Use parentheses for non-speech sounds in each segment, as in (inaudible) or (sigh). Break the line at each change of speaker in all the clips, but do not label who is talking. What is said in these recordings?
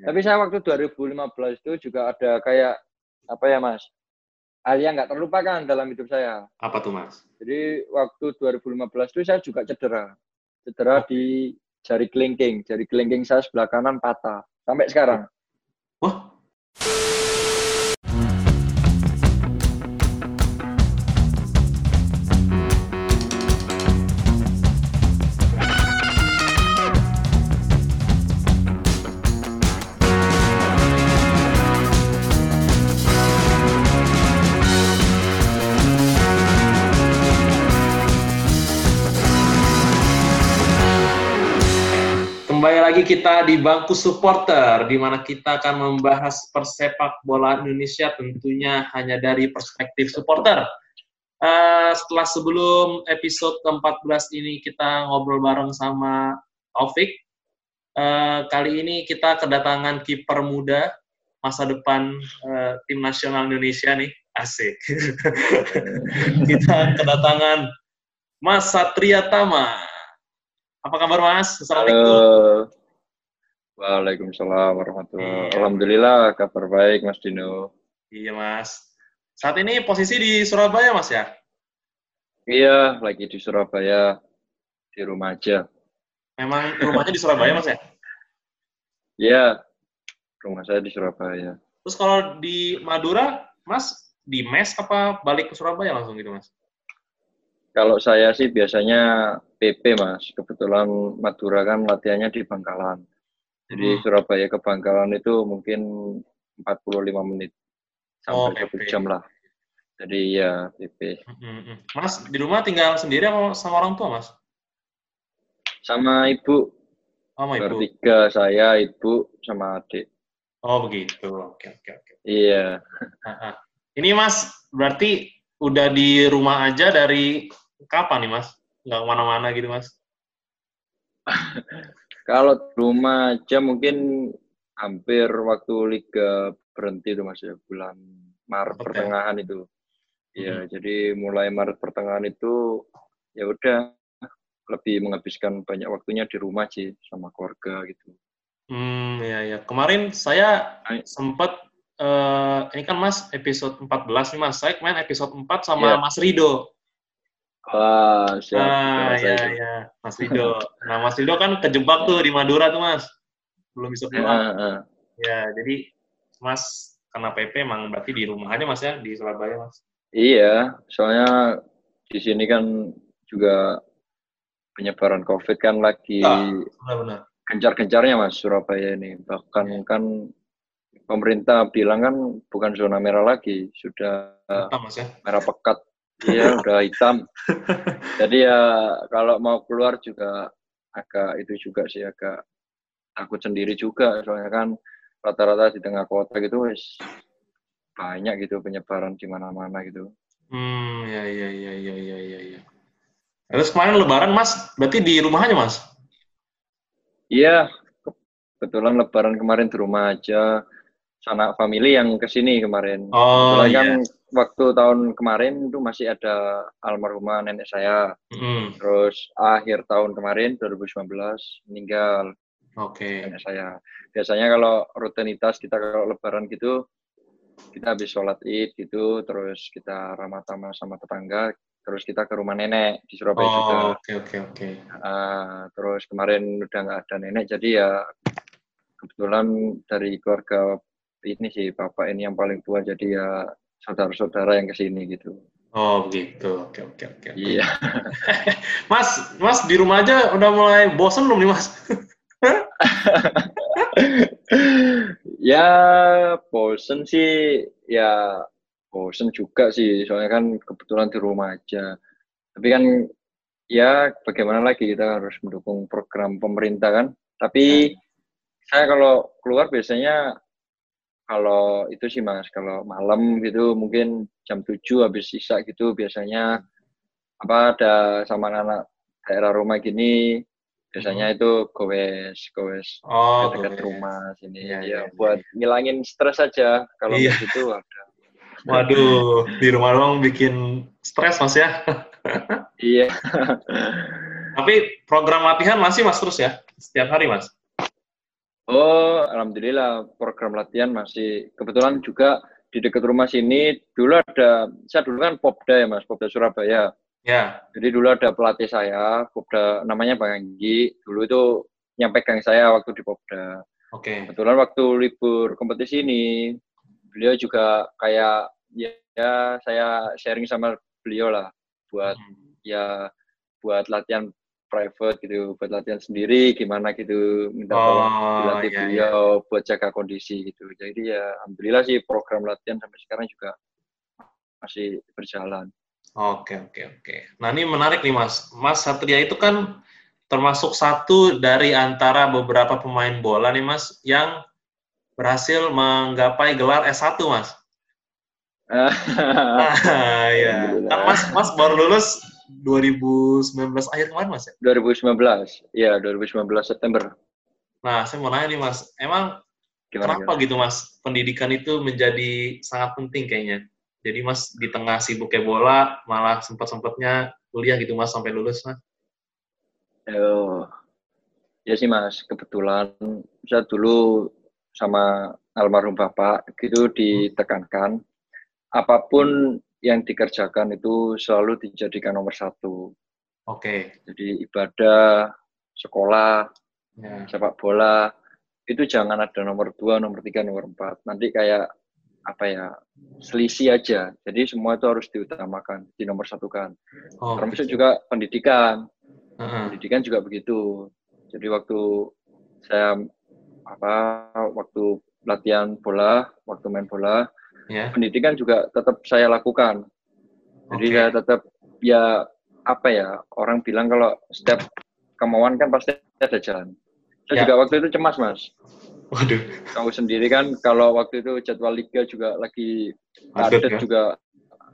Tapi saya waktu 2015 itu juga ada kayak apa ya mas? Hal yang nggak terlupakan dalam hidup saya.
Apa tuh mas?
Jadi waktu 2015 itu saya juga cedera, cedera di jari kelingking, jari kelingking saya sebelah kanan patah sampai sekarang.
Wah, lagi kita di bangku supporter, di mana kita akan membahas persepak bola Indonesia tentunya hanya dari perspektif supporter. Uh, setelah sebelum episode ke-14 ini kita ngobrol bareng sama Taufik, uh, kali ini kita kedatangan kiper muda masa depan uh, tim nasional Indonesia nih, asik. (laughs) kita kedatangan Mas Satria Tama. Apa kabar Mas?
Assalamualaikum. Halo. Waalaikumsalam warahmatullahi iya. Alhamdulillah kabar baik Mas Dino.
Iya Mas. Saat ini posisi di Surabaya Mas ya?
Iya, lagi di Surabaya di rumah aja.
Memang rumahnya di Surabaya Mas ya?
Iya, rumah saya di Surabaya.
Terus kalau di Madura, Mas di mes apa balik ke Surabaya langsung gitu Mas?
Kalau saya sih biasanya PP mas, kebetulan Madura kan latihannya di Bangkalan. Jadi hmm. Surabaya ke Bangkalan itu mungkin 45 menit sampai oh, jam lah. Jadi ya PP. Hmm,
hmm. Mas di rumah tinggal sendiri apa sama orang tua mas?
Sama ibu. Sama ibu. Bertiga saya, ibu, sama adik.
Oh begitu. Oke oke oke.
Iya.
Ini mas berarti udah di rumah aja dari kapan nih mas? Nggak ke mana-mana gitu mas? (laughs)
Kalau rumah aja mungkin hampir waktu liga berhenti itu mas ya bulan Maret okay. pertengahan itu. Ya, hmm. jadi mulai Maret pertengahan itu ya udah lebih menghabiskan banyak waktunya di rumah sih sama keluarga gitu.
Hmm, ya ya. Kemarin saya sempat uh, ini kan Mas episode 14 nih Mas. Saya kemarin episode 4 sama yeah. Mas Rido.
Wah, siap.
Ah, ya, ya, Mas Rido. Nah, Mas Rido kan kejebak tuh di Madura tuh, Mas. Belum bisa pulang. Uh, uh. Ya, jadi Mas karena PP emang berarti di rumah aja, Mas ya, di Surabaya, Mas.
Iya, soalnya di sini kan juga penyebaran COVID kan lagi ah, gencar-gencarnya, Mas, Surabaya ini. Bahkan ya. kan pemerintah bilang kan bukan zona merah lagi, sudah Betul, mas, ya? merah pekat Iya, udah hitam. Jadi ya kalau mau keluar juga agak itu juga sih agak takut sendiri juga soalnya kan rata-rata di tengah kota gitu wis banyak gitu penyebaran di mana-mana gitu.
Hmm, ya ya ya ya ya ya ya. Terus kemarin lebaran Mas, berarti di rumah aja Mas?
Iya, kebetulan lebaran kemarin di rumah aja sanak family yang ke sini kemarin.
Oh, iya. kan
waktu tahun kemarin itu masih ada almarhumah nenek saya. Mm. Terus akhir tahun kemarin 2019 meninggal.
Oke. Okay.
Nenek saya. Biasanya kalau rutinitas kita kalau lebaran gitu kita habis sholat id gitu, terus kita ramah tamah sama tetangga, terus kita ke rumah nenek di Surabaya
oh,
juga.
Oke okay, oke okay, oke. Okay.
Uh, terus kemarin udah nggak ada nenek, jadi ya kebetulan dari keluarga ini sih bapak ini yang paling tua, jadi ya saudara-saudara yang ke sini gitu.
Oh begitu, oke oke oke.
Iya. (laughs)
mas, mas di rumah aja udah mulai bosan belum nih mas? (laughs)
ya bosen sih, ya bosen juga sih, soalnya kan kebetulan di rumah aja. Tapi kan ya bagaimana lagi kita harus mendukung program pemerintah kan. Tapi ya. saya kalau keluar biasanya kalau itu sih mas kalau malam gitu mungkin jam 7 habis sisa gitu biasanya apa ada sama anak daerah rumah gini biasanya hmm. itu gowes gowes
oh,
dekat rumah sini ya, ya, ya buat ya. ngilangin stres aja. Kalau iya. gitu (laughs) ada
waduh di rumah doang bikin stres mas ya.
Iya. (laughs)
Tapi program latihan masih mas terus ya? Setiap hari mas
Oh, alhamdulillah program latihan masih kebetulan juga di dekat rumah sini dulu ada saya dulu kan Popda ya Mas, Popda Surabaya.
Ya.
Jadi dulu ada pelatih saya, Popda namanya Bang Anggi. Dulu itu yang pegang saya waktu di Popda.
Oke. Okay.
Kebetulan waktu libur kompetisi ini, beliau juga kayak ya, ya saya sharing sama beliau lah buat hmm. ya buat latihan private gitu buat latihan sendiri gimana gitu minta tolong oh, dilatih iya, iya. beliau iya. buat jaga kondisi gitu jadi ya alhamdulillah sih program latihan sampai sekarang juga masih berjalan
oke oke oke nah ini menarik nih mas mas Satria itu kan termasuk satu dari antara beberapa pemain bola nih mas yang berhasil menggapai gelar S1 mas (laughs) ah, ya. Kan Mas Mas baru lulus 2019 akhir kemarin mas ya?
2019, ya 2019 September.
Nah, saya mau nanya nih mas, emang gimana, kenapa gimana? gitu mas pendidikan itu menjadi sangat penting kayaknya? Jadi mas di tengah sibuknya bola malah sempat-sempatnya kuliah gitu mas sampai lulus mas?
Oh, ya sih mas, kebetulan saya dulu sama almarhum bapak gitu ditekankan apa pun yang dikerjakan itu selalu dijadikan nomor satu.
Oke. Okay.
Jadi ibadah, sekolah, yeah. sepak bola itu jangan ada nomor dua, nomor tiga, nomor empat. Nanti kayak apa ya selisih aja. Jadi semua itu harus diutamakan, di nomor satu kan. Oh, Termasuk gitu. juga pendidikan. Uh -huh. Pendidikan juga begitu. Jadi waktu saya apa waktu latihan bola, waktu main bola, yeah. pendidikan juga tetap saya lakukan. Jadi okay. saya tetap ya apa ya orang bilang kalau setiap kemauan kan pasti ada jalan. Saya yeah. juga waktu itu cemas mas.
Waduh.
Kamu sendiri kan kalau waktu itu jadwal liga juga lagi padat ya? juga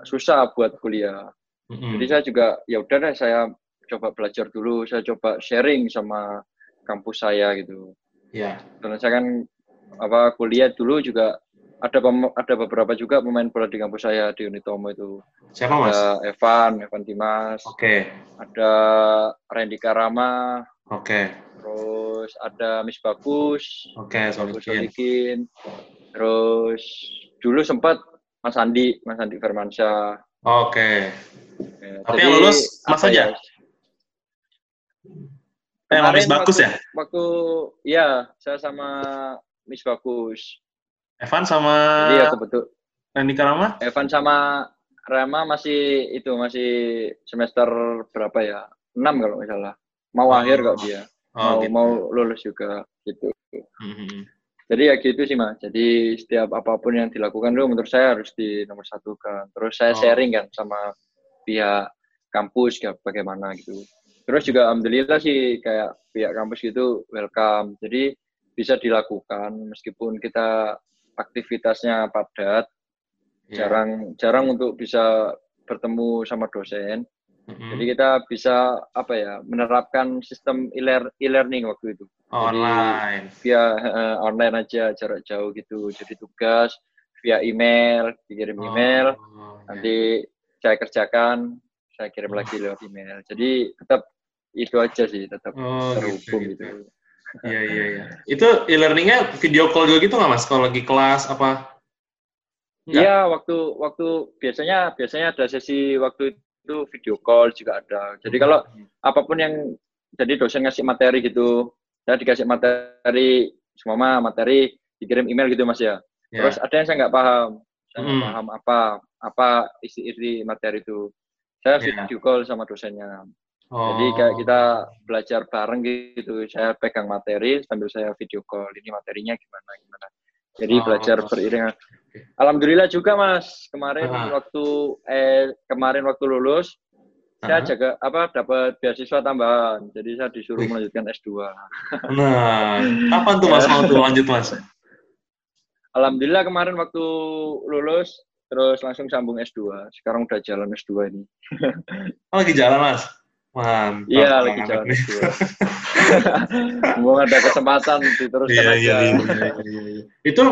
susah buat kuliah. Mm-hmm. Jadi saya juga ya udah deh saya coba belajar dulu, saya coba sharing sama kampus saya gitu.
Iya. Yeah.
Karena saya kan apa kuliah dulu juga ada ada beberapa juga pemain bola di kampus saya di Unitomo itu.
Siapa mas?
Ada Evan, Evan Dimas.
Oke. Okay.
Ada Randy Karama.
Oke. Okay.
Terus ada Miss Bagus.
Oke, okay,
Solikin. Terus dulu sempat Mas Andi, Mas Andi Firmansyah.
Oke. Okay. Ya, Tapi yang lulus Mas aja? Ya? Eh, Miss Bagus
waktu, ya? Waktu, ya, saya sama Miss Bagus.
Evan sama
Iya, kebetul.
Randy Karama?
Evan sama Rama masih itu masih semester berapa ya? 6 kalau nggak salah. Mau oh. akhir kok dia. Oh, mau gitu. mau lulus juga gitu. Mm-hmm. Jadi ya gitu sih mas. Jadi setiap apa pun yang dilakukan dulu menurut saya harus di nomor satu kan. Terus saya oh. sharing kan sama pihak kampus kayak bagaimana gitu. Terus juga alhamdulillah sih kayak pihak kampus gitu welcome. Jadi bisa dilakukan meskipun kita aktivitasnya padat, yeah. jarang jarang untuk bisa bertemu sama dosen. Mm-hmm. Jadi kita bisa apa ya menerapkan sistem e-learning waktu itu.
Online.
Jadi, via uh, online aja jarak jauh gitu. Jadi tugas via email, dikirim oh, email, oh, nanti saya kerjakan, saya kirim oh. lagi lewat email. Jadi tetap itu aja sih, tetap oh, gitu, terhubung gitu. gitu.
Iya iya iya. Itu e-learningnya video call juga gitu nggak mas? Kalau lagi kelas apa?
Iya waktu waktu biasanya biasanya ada sesi waktu itu video call juga ada. Jadi kalau apa pun yang jadi dosen ngasih materi gitu, saya dikasih materi semua materi dikirim email gitu mas ya. ya. Terus ada yang saya nggak paham, saya nggak hmm. paham apa apa isi-isi materi itu. Saya ya. video call sama dosennya. Oh. Jadi kayak kita belajar bareng gitu. Saya pegang materi sambil saya video call. Ini materinya gimana gimana. Jadi oh. belajar beriringan. Alhamdulillah juga Mas. Kemarin uh. waktu eh kemarin waktu lulus uh. saya jaga apa dapat beasiswa tambahan. Jadi saya disuruh Wih. melanjutkan S2.
Nah, kapan tuh Mas mau tuh lanjut Mas?
Alhamdulillah kemarin waktu lulus terus langsung sambung S2. Sekarang udah jalan S2 ini.
oh, lagi jalan Mas?
Mantap. Iya, lagi jalan Mau (laughs) ada kesempatan diteruskan iya, aja. Iya, iya, iya,
iya, iya. Itu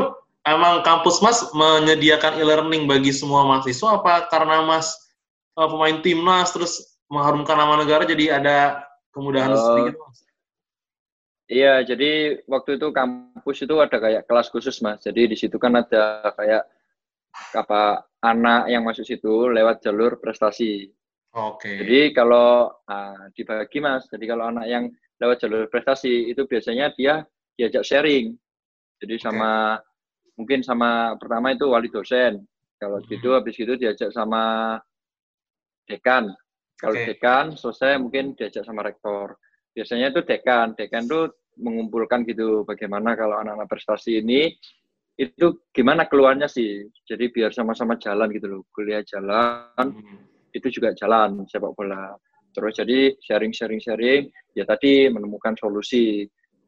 emang kampus Mas menyediakan e-learning bagi semua mahasiswa apa karena Mas uh, pemain timnas terus mengharumkan nama negara jadi ada kemudahan uh, sedikit Mas?
Iya, jadi waktu itu kampus itu ada kayak kelas khusus mas. Jadi di situ kan ada kayak apa anak yang masuk situ lewat jalur prestasi.
Oke. Okay.
Jadi kalau nah, dibagi mas, jadi kalau anak yang lewat jalur prestasi itu biasanya dia diajak sharing. Jadi sama okay. mungkin sama pertama itu wali dosen. Kalau hmm. gitu habis itu diajak sama dekan. Kalau okay. dekan selesai mungkin diajak sama rektor. Biasanya itu dekan. Dekan itu mengumpulkan gitu bagaimana kalau anak-anak prestasi ini itu gimana keluarnya sih. Jadi biar sama-sama jalan gitu loh. Kuliah jalan. Hmm itu juga jalan sepak bola. Terus jadi sharing-sharing-sharing, ya tadi menemukan solusi.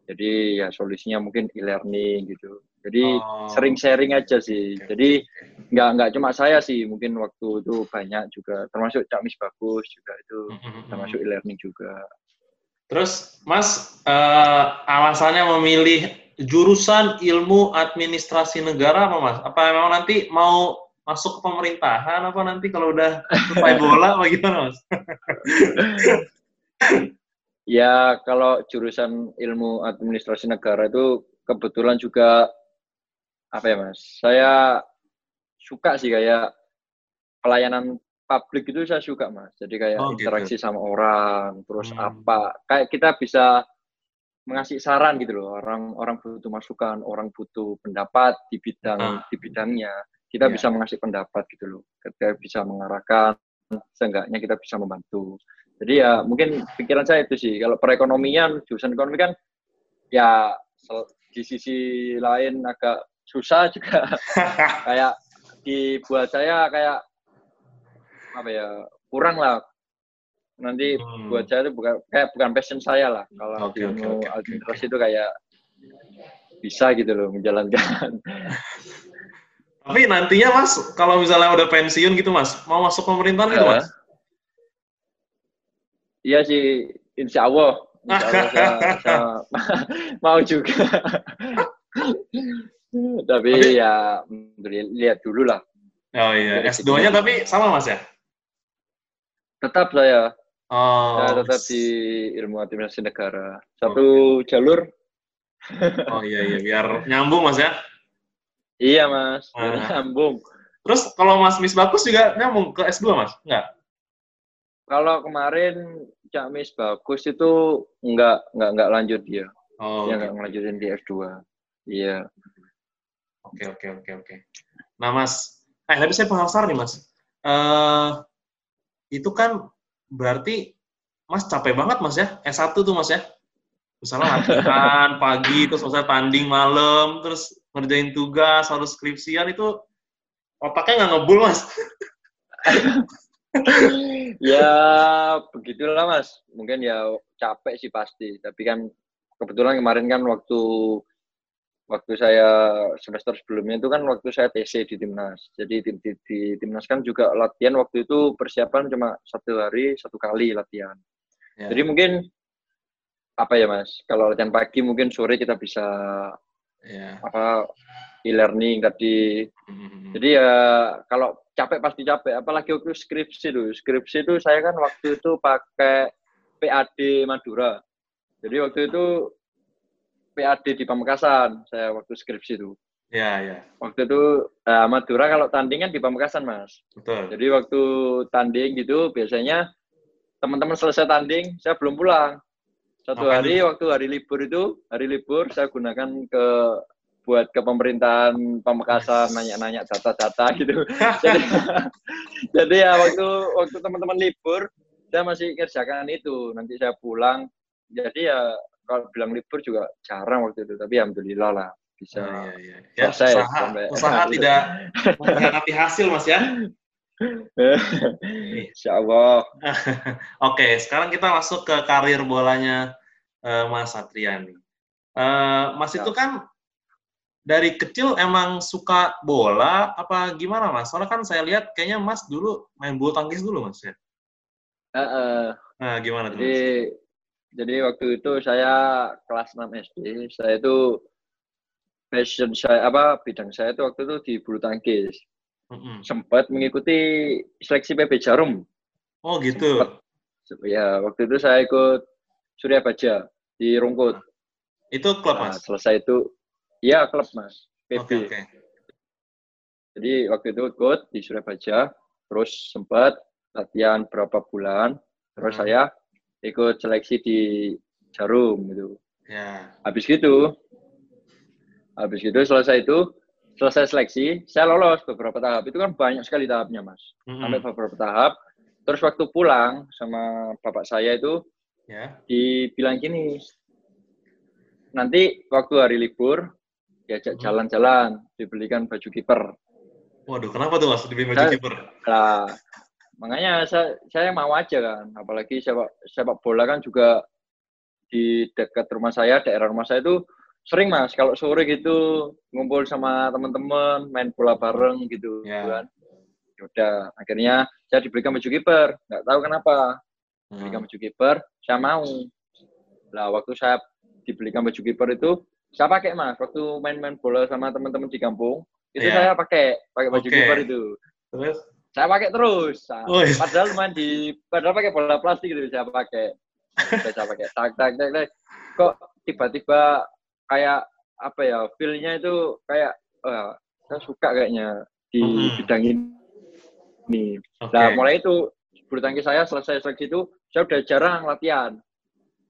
Jadi ya solusinya mungkin e-learning gitu. Jadi oh. sering sharing aja sih. Jadi nggak nggak cuma saya sih, mungkin waktu itu banyak juga, termasuk Cak Mis bagus juga itu, mm-hmm. termasuk e-learning juga.
Terus Mas uh, alasannya memilih jurusan ilmu administrasi negara apa Mas? Apa memang nanti mau masuk ke pemerintahan apa nanti kalau udah selesai bola apa gimana mas? (laughs)
ya kalau jurusan ilmu administrasi negara itu kebetulan juga apa ya mas? Saya suka sih kayak pelayanan publik itu saya suka mas. Jadi kayak oh, gitu. interaksi sama orang, terus hmm. apa? Kayak kita bisa mengasih saran gitu loh. Orang orang butuh masukan, orang butuh pendapat di bidang ah. di bidangnya kita yeah. bisa mengasih pendapat gitu loh kita bisa mengarahkan seenggaknya kita bisa membantu jadi ya mungkin pikiran saya itu sih kalau perekonomian jurusan ekonomi kan ya di sisi lain agak susah juga (laughs) kayak dibuat saya kayak apa ya kurang lah nanti hmm. buat saya itu bukan kayak bukan passion saya lah kalau okay, okay, okay, administrasi okay. itu kayak bisa gitu loh menjalankan (laughs)
Tapi nantinya Mas, kalau misalnya udah pensiun gitu Mas, mau masuk pemerintahan gitu Mas?
Iya sih, insya Allah. Insya Allah saya, (laughs) saya mau juga. tapi, tapi ya lihat dulu lah.
Oh iya, S2-nya tapi sama Mas ya?
Tetap saya. Oh. Saya tetap di ilmu administrasi negara. Satu oh. jalur.
oh iya iya, biar nyambung Mas ya.
Iya mas, nah. nyambung.
Terus kalau Mas Mis Bagus juga nyambung ke S2 Mas? Enggak?
Kalau kemarin Cak Mis Bagus itu enggak, enggak, enggak lanjut dia. Oh, dia enggak okay. ngelanjutin di S2. Iya.
Oke, oke, oke, oke. Nah Mas, eh tapi saya penasaran nih Mas. Uh, itu kan berarti Mas capek banget Mas ya, S1 tuh Mas ya? Misalnya latihan pagi, terus misalnya tanding malam, terus ngerjain tugas, harus skripsian itu otaknya nggak ngebul, Mas. (laughs)
ya, begitulah, Mas. Mungkin ya capek sih pasti. Tapi kan kebetulan kemarin kan waktu waktu saya semester sebelumnya itu kan waktu saya TC di timnas. Jadi di, di, di timnas kan juga latihan waktu itu persiapan cuma satu hari satu kali latihan. Ya. Jadi mungkin apa ya mas? Kalau latihan pagi mungkin sore kita bisa yeah. apa e-learning tadi. Mm-hmm. Jadi ya kalau capek pasti capek. Apalagi waktu skripsi itu. Skripsi itu saya kan waktu itu pakai PAD Madura. Jadi waktu itu PAD di Pamekasan saya waktu skripsi itu.
Ya, yeah, ya. Yeah.
Waktu itu uh, Madura kalau tanding kan di Pamekasan, Mas.
Betul.
Jadi waktu tanding gitu biasanya teman-teman selesai tanding, saya belum pulang. Satu hari waktu hari libur itu, hari libur saya gunakan ke buat ke pemerintahan Pamekasan nanya-nanya data-data gitu. (laughs) jadi, jadi ya waktu waktu teman-teman libur saya masih kerjakan itu. Nanti saya pulang. Jadi ya kalau bilang libur juga jarang waktu itu, tapi alhamdulillah lah bisa oh, iya, iya.
Ya, selesai usaha, sampai usaha tidak mengkhianati hasil mas ya (laughs)
Insya Allah. (laughs)
Oke, sekarang kita masuk ke karir bolanya uh, Mas Satriani. Uh, Mas ya. itu kan dari kecil emang suka bola apa gimana Mas? Soalnya kan saya lihat kayaknya Mas dulu main bulu tangkis dulu Mas ya.
Uh, uh,
nah, gimana
tuh? Jadi, jadi waktu itu saya kelas 6 SD, saya itu passion saya apa bidang saya itu waktu itu di bulu tangkis mm-hmm. sempat mengikuti seleksi PB Jarum.
Oh gitu.
Sempat, ya waktu itu saya ikut Surya Baja di Rungkut.
Itu klub nah, mas?
selesai itu, iya klub mas, PB. Okay, okay. Jadi waktu itu ikut di Surabaya, terus sempat latihan berapa bulan, terus hmm. saya ikut seleksi di Jarum gitu. Ya. Habis gitu, habis gitu selesai itu, selesai seleksi, saya lolos beberapa tahap. Itu kan banyak sekali tahapnya mas, hmm. sampai beberapa tahap. Terus waktu pulang sama bapak saya itu, ya. dibilang gini, nanti waktu hari libur diajak jalan-jalan, dibelikan baju kiper.
Waduh, kenapa tuh mas dibeli baju kiper?
Nah, makanya saya, saya mau aja kan, apalagi sepak, sepak bola kan juga di dekat rumah saya, daerah rumah saya itu sering mas, kalau sore gitu ngumpul sama teman-teman, main bola bareng gitu yeah. kan. Ya udah, akhirnya saya diberikan baju kiper, nggak tahu kenapa. Diberikan hmm. baju kiper, saya mau. Lah waktu saya dibelikan baju kiper itu, saya pakai mas, waktu main-main bola sama teman-teman di kampung, itu yeah. saya pakai pakai baju okay. kiper itu terus saya pakai terus oh, iya. padahal main di padahal pakai bola plastik gitu saya pakai saya pakai tak tak tak, tak. kok tiba-tiba kayak apa ya feelnya itu kayak uh, saya suka kayaknya di hmm. bidang ini okay. nah mulai itu bulu tangkis saya selesai seleksi itu saya udah jarang latihan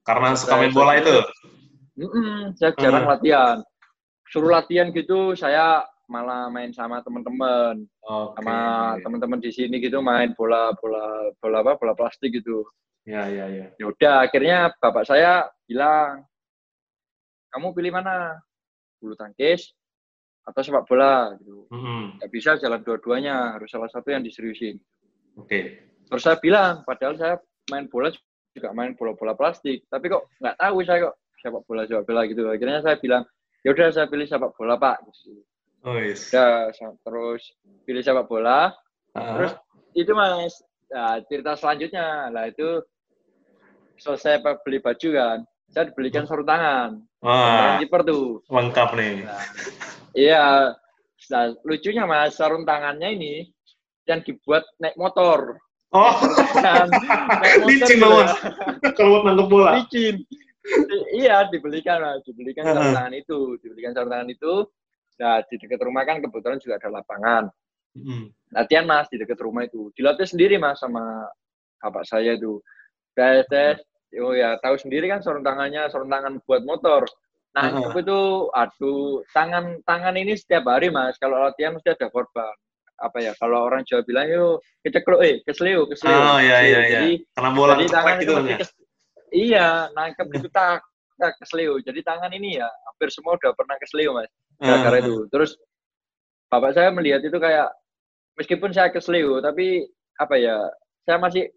karena suka main bola itu
mm -mm, saya jarang hmm. latihan suruh latihan gitu saya malah main sama teman-teman okay. sama teman-teman di sini gitu main bola bola bola apa bola plastik gitu
ya ya ya
ya udah akhirnya bapak saya bilang kamu pilih mana bulu tangkis atau sepak bola gitu mm-hmm. Gak bisa jalan dua-duanya harus salah satu yang diseriusin
oke okay.
terus saya bilang padahal saya main bola juga main bola-bola plastik tapi kok nggak tahu saya kok sepak bola sepak bola gitu akhirnya saya bilang ya udah saya pilih sepak bola pak gitu.
Oh, yes.
Udah, terus pilih sepak bola. Uh. Terus itu mas, nah, cerita selanjutnya lah itu selesai beli baju kan, saya dibelikan sarung tangan.
Wah,
kiper tuh.
Lengkap nih.
Nah, iya. Nah, lucunya mas, sarung tangannya ini yang dibuat naik motor.
Oh, kan, naik (laughs) motor licin mas. Kalau buat nangkep bola.
Licin. iya, dibelikan mas, dibelikan sarung tangan itu, dibelikan sarung tangan itu Nah, di dekat rumah kan kebetulan juga ada lapangan. Hmm. Latihan mas di dekat rumah itu. Dilatih sendiri mas sama bapak saya itu. Tes, tes. Oh ya, tahu sendiri kan sarung tangannya, sarung tangan buat motor. Nah, uh -huh. itu aduh, tangan tangan ini setiap hari mas. Kalau latihan mesti ada korban. Apa ya? Kalau orang Jawa bilang yuk kecekluk, eh kesleo, kesleo.
Oh iya iya iya. Jadi,
Karena bola jadi tangan gitu itu ya? kes, iya, nangkep itu tak tak kesleo. Jadi tangan ini ya hampir semua udah pernah kesleo mas gara-gara itu. Terus bapak saya melihat itu kayak meskipun saya kesleo tapi apa ya saya masih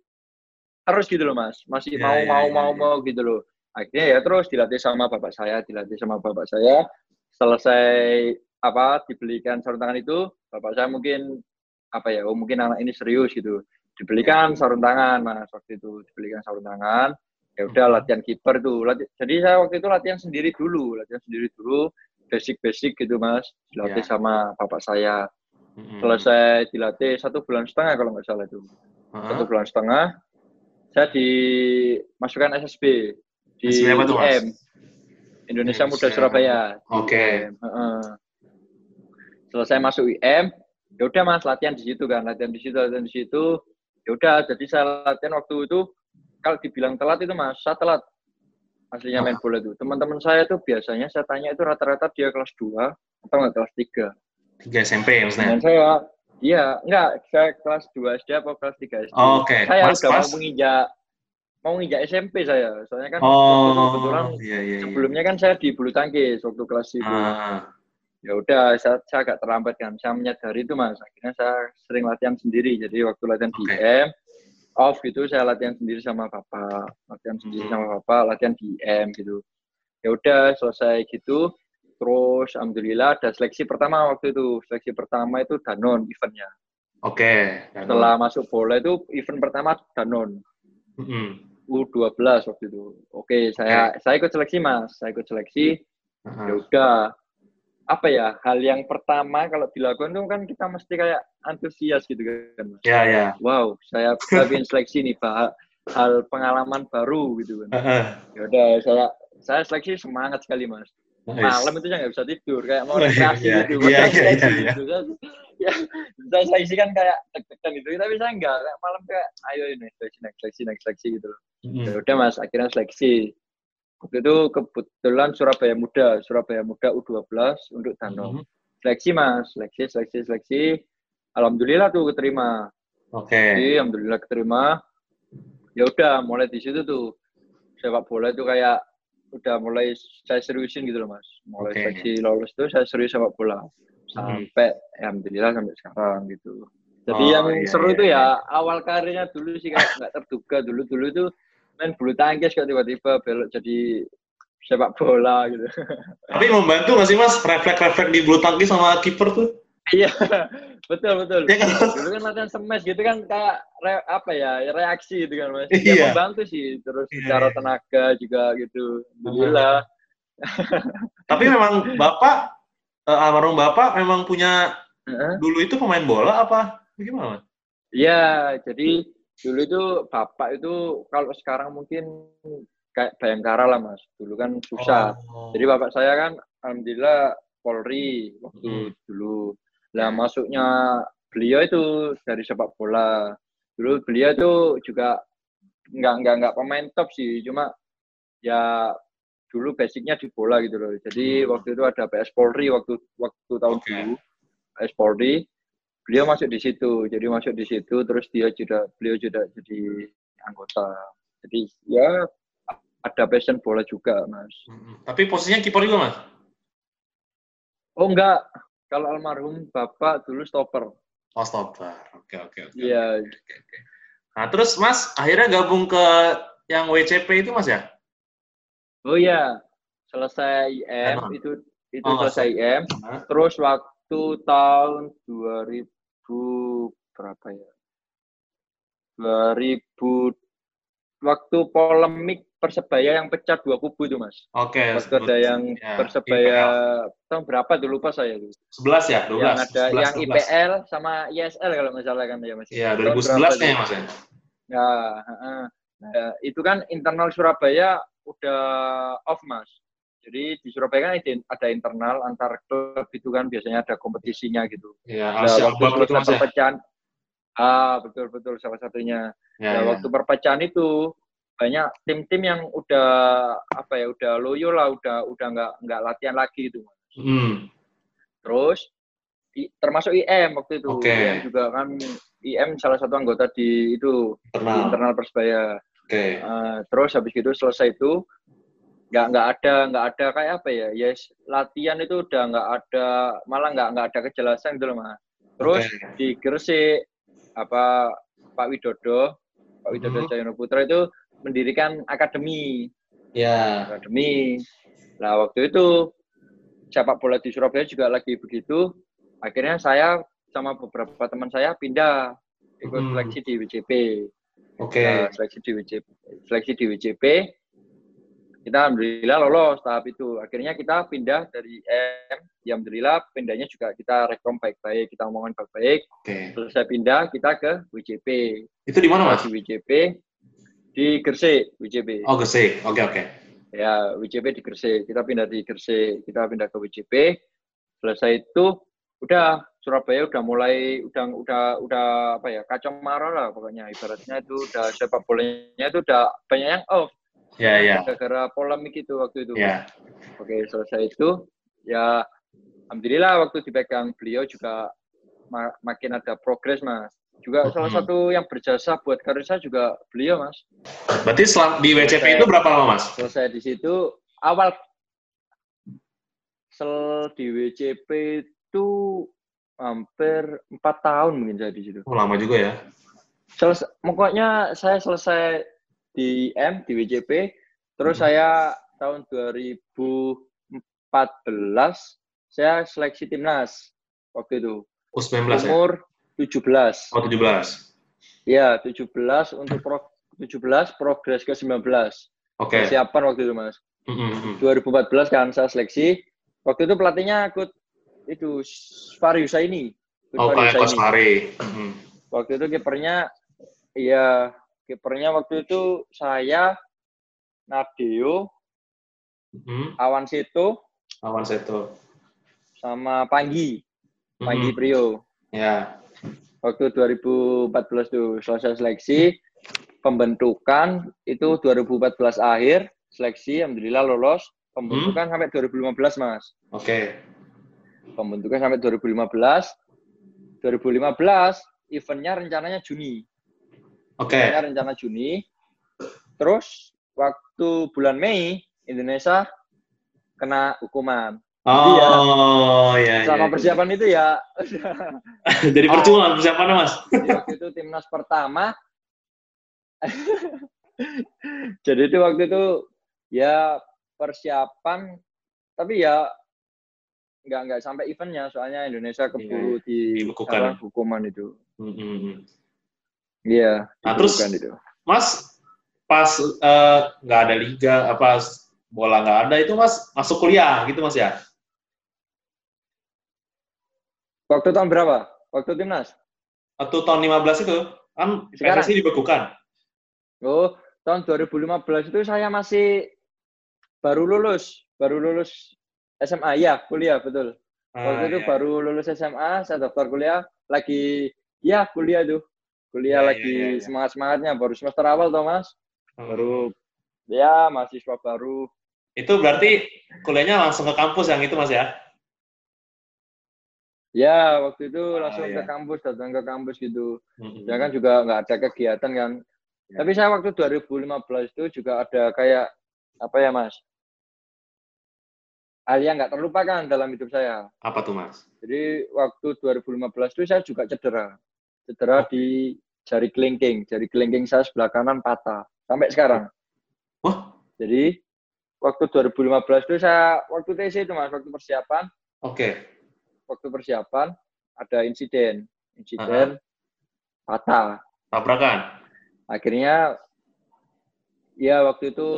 harus gitu loh mas. Masih yeah, mau yeah, mau yeah, mau yeah. mau gitu loh. Akhirnya ya terus dilatih sama bapak saya dilatih sama bapak saya. Selesai apa dibelikan sarung tangan itu bapak saya mungkin apa ya oh mungkin anak ini serius gitu. Dibelikan sarung tangan mas waktu itu dibelikan sarung tangan. Ya udah hmm. latihan kiper tuh. Latihan, jadi saya waktu itu latihan sendiri dulu latihan sendiri dulu. Basic-basic gitu mas. Dilatih yeah. sama bapak saya. Mm-hmm. selesai dilatih satu bulan setengah kalau nggak salah itu. Uh-huh. satu bulan setengah saya dimasukkan SSB di IM Indonesia Muda Surabaya
oke okay.
selesai masuk IM ya udah mas latihan di situ kan latihan di situ latihan di situ ya udah jadi saya latihan waktu itu kalau dibilang telat itu mas saya telat aslinya main bola itu. Teman-teman saya tuh biasanya saya tanya itu rata-rata dia kelas 2 atau enggak kelas
3. 3 SMP maksudnya?
Dan saya, iya, enggak, saya kelas 2 SD atau kelas 3 SD.
Oh, Oke, okay.
Saya mas, udah mas. mau menginjak mau nginjak SMP saya. Soalnya kan oh, kebetulan iya, iya, iya. sebelumnya kan saya di bulu tangkis waktu kelas itu. Ah. Ya udah, saya, saya agak terlambat kan. Saya menyadari itu mas. Akhirnya saya sering latihan sendiri. Jadi waktu latihan okay. di IM, off gitu saya latihan sendiri sama bapak latihan sendiri hmm. sama bapak latihan di IM gitu ya udah selesai gitu terus alhamdulillah ada seleksi pertama waktu itu seleksi pertama itu Danon eventnya
oke okay,
setelah masuk bola itu event pertama Danon hmm. U12 waktu itu oke okay, saya okay. saya ikut seleksi mas saya ikut seleksi uh -huh. ya udah apa ya hal yang pertama kalau dilakukan itu kan kita mesti kayak antusias gitu kan
ya yeah, ya yeah.
wow saya bikin seleksi nih pak hal pengalaman baru gitu kan uh -huh. ya udah saya saya seleksi semangat sekali mas. Malam itu nggak bisa tidur, kayak mau
Oh, iya,
rekreasi
iya,
gitu. Saya
iya,
seleksi
iya,
gitu. Ya, saya seleksi kan kayak deg-degan gitu, tapi saya enggak. Kayak malam kayak, ayo ini seleksi, next seleksi, next seleksi gitu loh.
Mm.
Ya udah mas, akhirnya seleksi. Waktu itu kebetulan Surabaya Muda, Surabaya Muda U12 untuk Danau.
Mhm.
Seleksi mas, seleksi, seleksi, seleksi. Alhamdulillah tuh keterima.
Oke.
Jadi alhamdulillah keterima. Ya udah, mulai di situ tuh sepak bola itu kayak udah mulai saya seriusin gitu loh mas. Mulai
Oke.
seleksi lolos tuh saya serius sepak bola sampai ya, alhamdulillah sampai sekarang gitu. Jadi
Oh,
yang
iya,
seru
iya,
itu
iya.
ya awal karirnya dulu sih kayak nggak terduga dulu dulu tuh main bulu tangkis kok tiba-tiba belok jadi sepak bola gitu.
Tapi membantu nggak sih mas refleks-refleks di bulu tangkis sama kiper tuh?
Iya, betul betul.
Iya kan?
Dulu kan latihan semes gitu kan kayak re- apa ya reaksi gitu kan mas.
Iya.
Ya membantu sih terus
Iya,
secara
iya.
tenaga juga gitu. Alhamdulillah.
Tapi memang bapak eh, almarhum bapak memang punya
Heeh.
dulu itu pemain bola apa gimana?
Iya, jadi dulu itu bapak itu kalau sekarang mungkin kayak Bayangkara lah mas. Dulu kan susah.
Oh.
Jadi bapak saya kan alhamdulillah Polri waktu
Hmm.
dulu. Lah masuknya beliau itu dari sepak bola. Dulu beliau itu juga nggak nggak nggak pemain top sih, cuma ya dulu basicnya di bola gitu loh. Jadi
Hmm.
waktu itu ada PS Polri waktu waktu tahun
Oke.
dulu PS Polri. Beliau masuk di situ, jadi masuk di situ, terus dia juga beliau juga jadi anggota. Jadi ya ada passion bola juga, mas.
Mm-mm. Tapi posisinya kiper juga mas?
Oh enggak, kalau almarhum bapak dulu stopper.
Oh stopper. Oke oke oke.
Iya,
Oke, oke. Nah terus mas akhirnya gabung ke yang WCP itu mas ya?
oh iya, selesai IM
Emang?
itu itu
Oh,
selesai IM.
Hah?
Terus waktu tahun 2000 berapa ya? 2000 waktu polemik Persebaya yang pecah dua kubu itu mas.
Oke.
Waktu ada yang
ya,
Persebaya tahun berapa tuh lupa saya tuh.
11 ya, 12.
yang ada
11,
yang
12.
IPL sama ISL kalau nggak salah kan ya mas.
Iya, 2011
berapa
nih
tuh?
mas ya.
Ya, heeh. Nah, itu kan internal Surabaya udah off mas. Jadi di Surabaya kan ada- internal antar klub itu kan biasanya ada kompetisinya gitu.
Iya,
Nah, waktu
itu mas ya.
perpecahan, ah betul betul salah satunya.
Ya,
Nah,
ya.
waktu perpecahan itu banyak tim-tim yang udah apa ya udah loyo lah, udah udah nggak nggak latihan lagi itu. Mas.
Hmm.
Terus i- termasuk IM waktu itu.
Oke.
IM juga kan IM salah satu anggota di itu di
Internal.
internal Persebaya.
Oke.
Eh, terus habis itu selesai itu nggak nggak ada nggak ada kayak apa ya yes latihan itu udah nggak ada malah nggak nggak ada kejelasan gitu loh mas terus
Oke.
di Gresik apa Pak Widodo Pak Widodo
Mhm.
Cahyono Putra itu mendirikan akademi
Ya.
akademi nah waktu itu sepak bola di Surabaya juga lagi begitu akhirnya saya sama beberapa teman saya pindah ikut
Hmm.
seleksi di WCP
Oke.
Nah, seleksi di WCP seleksi di WCP kita alhamdulillah lolos tahap itu akhirnya kita pindah dari M ya alhamdulillah pindahnya juga kita rekom baik-baik kita omongan baik-baik
Oke.
terus saya pindah kita ke WCP
Itu di mana mas?
di WCP di Gresik WCP
Oh, Gresik. Oke, oke.
ya WCP di Gresik. Kita pindah di Gresik. Kita pindah ke WCP selesai itu udah Surabaya udah mulai udah udah udah apa ya kacau marah lah pokoknya. Ibaratnya itu udah sepak bolanya itu udah banyak yang off.
Ya, ya.
gara-gara polemik itu waktu itu.
Ya.
oke selesai itu. Ya alhamdulillah waktu dipegang beliau juga ma- makin ada progres mas juga salah satu yang berjasa buat karir saya juga beliau mas
Berarti selam, di WCP
Selesai.
itu berapa lama mas?
selesai di situ awal sel di WCP itu hampir empat tahun mungkin saya di situ.
Oh, lama juga ya.
Selesai, pokoknya saya selesai di M di WCP, terus
Hmm.
saya tahun 2014 saya seleksi timnas waktu itu
U19 ya?
Umur 17.
Oh, 17.
Ya, 17 untuk pro, 17 progres ke 19.
Oke.
Persiapan waktu itu, Mas.
Mm, mm, mm.
2014 kan saya seleksi. Waktu itu pelatihnya ikut itu Fari Husaini. Ikut
Oh, kayak Coach
Husaini.
Fahri. Mm.
Waktu itu kipernya iya, kipernya waktu itu saya Nadeo hmm. Awan Seto.
Awan Seto.
Sama Panggi. Panggi hmm. Prio.
Ya.
Waktu 2014 tuh selesai seleksi, pembentukan itu 2014 akhir, seleksi alhamdulillah lolos, pembentukan hmm? sampai 2015 Mas.
Oke. Okay.
Pembentukan sampai 2015. 2015 eventnya rencananya Juni.
Oke. Okay.
rencana Juni. Terus waktu bulan Mei Indonesia kena hukuman.
Oh, ya.
Sama ya, persiapan ya. itu ya. (laughs)
Jadi percuma persiapannya, Mas.
waktu itu timnas pertama. (laughs) Jadi itu waktu itu ya persiapan tapi ya nggak nggak sampai eventnya soalnya Indonesia keburu iya, di hukuman itu. Mm -hmm. Iya.
Nah terus, itu. Mas pas eh, nggak uh, ada liga apa bola nggak ada itu Mas masuk kuliah gitu Mas ya?
Waktu tahun berapa? Waktu timnas?
Waktu tahun 15 itu kan PSSI dibekukan.
Oh, tahun 2015 itu saya masih baru lulus, baru lulus SMA ya, kuliah betul. Ah, Waktu itu iya. baru lulus SMA, saya daftar kuliah, lagi ya kuliah tuh kuliah ya, lagi ya, ya, semangat semangatnya baru semester awal toh mas hmm. baru ya mahasiswa baru
itu berarti kuliahnya langsung ke kampus yang itu mas ya
ya waktu itu ah, langsung ya. ke kampus datang ke kampus gitu hmm. ya kan juga nggak ada kegiatan kan ya. tapi saya waktu 2015 itu juga ada kayak apa ya mas hal yang nggak terlupakan dalam hidup saya
apa tuh mas
jadi waktu 2015 itu saya juga cedera cedera di jari kelingking. Jari kelingking saya sebelah kanan patah. Sampai sekarang.
Oh?
Jadi, waktu 2015 itu saya, waktu TC itu mas, waktu persiapan.
Oke. Okay.
Waktu persiapan, ada insiden. Insiden -huh. patah.
Tabrakan?
Akhirnya, ya waktu itu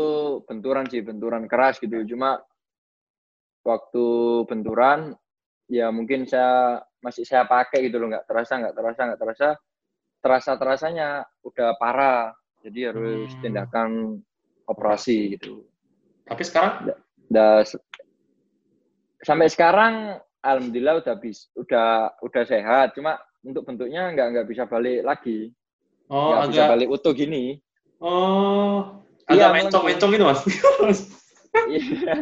benturan sih, benturan keras gitu. Cuma, waktu benturan, ya mungkin saya masih saya pakai gitu loh nggak terasa nggak terasa nggak terasa terasa terasanya udah parah jadi harus hmm. tindakan operasi gitu
tapi sekarang
udah sampai sekarang alhamdulillah udah bis udah udah sehat cuma untuk bentuknya nggak nggak bisa balik lagi
oh nggak agak... bisa
balik utuh gini
oh agak iya, mencong mencong itu mas (laughs)
iya.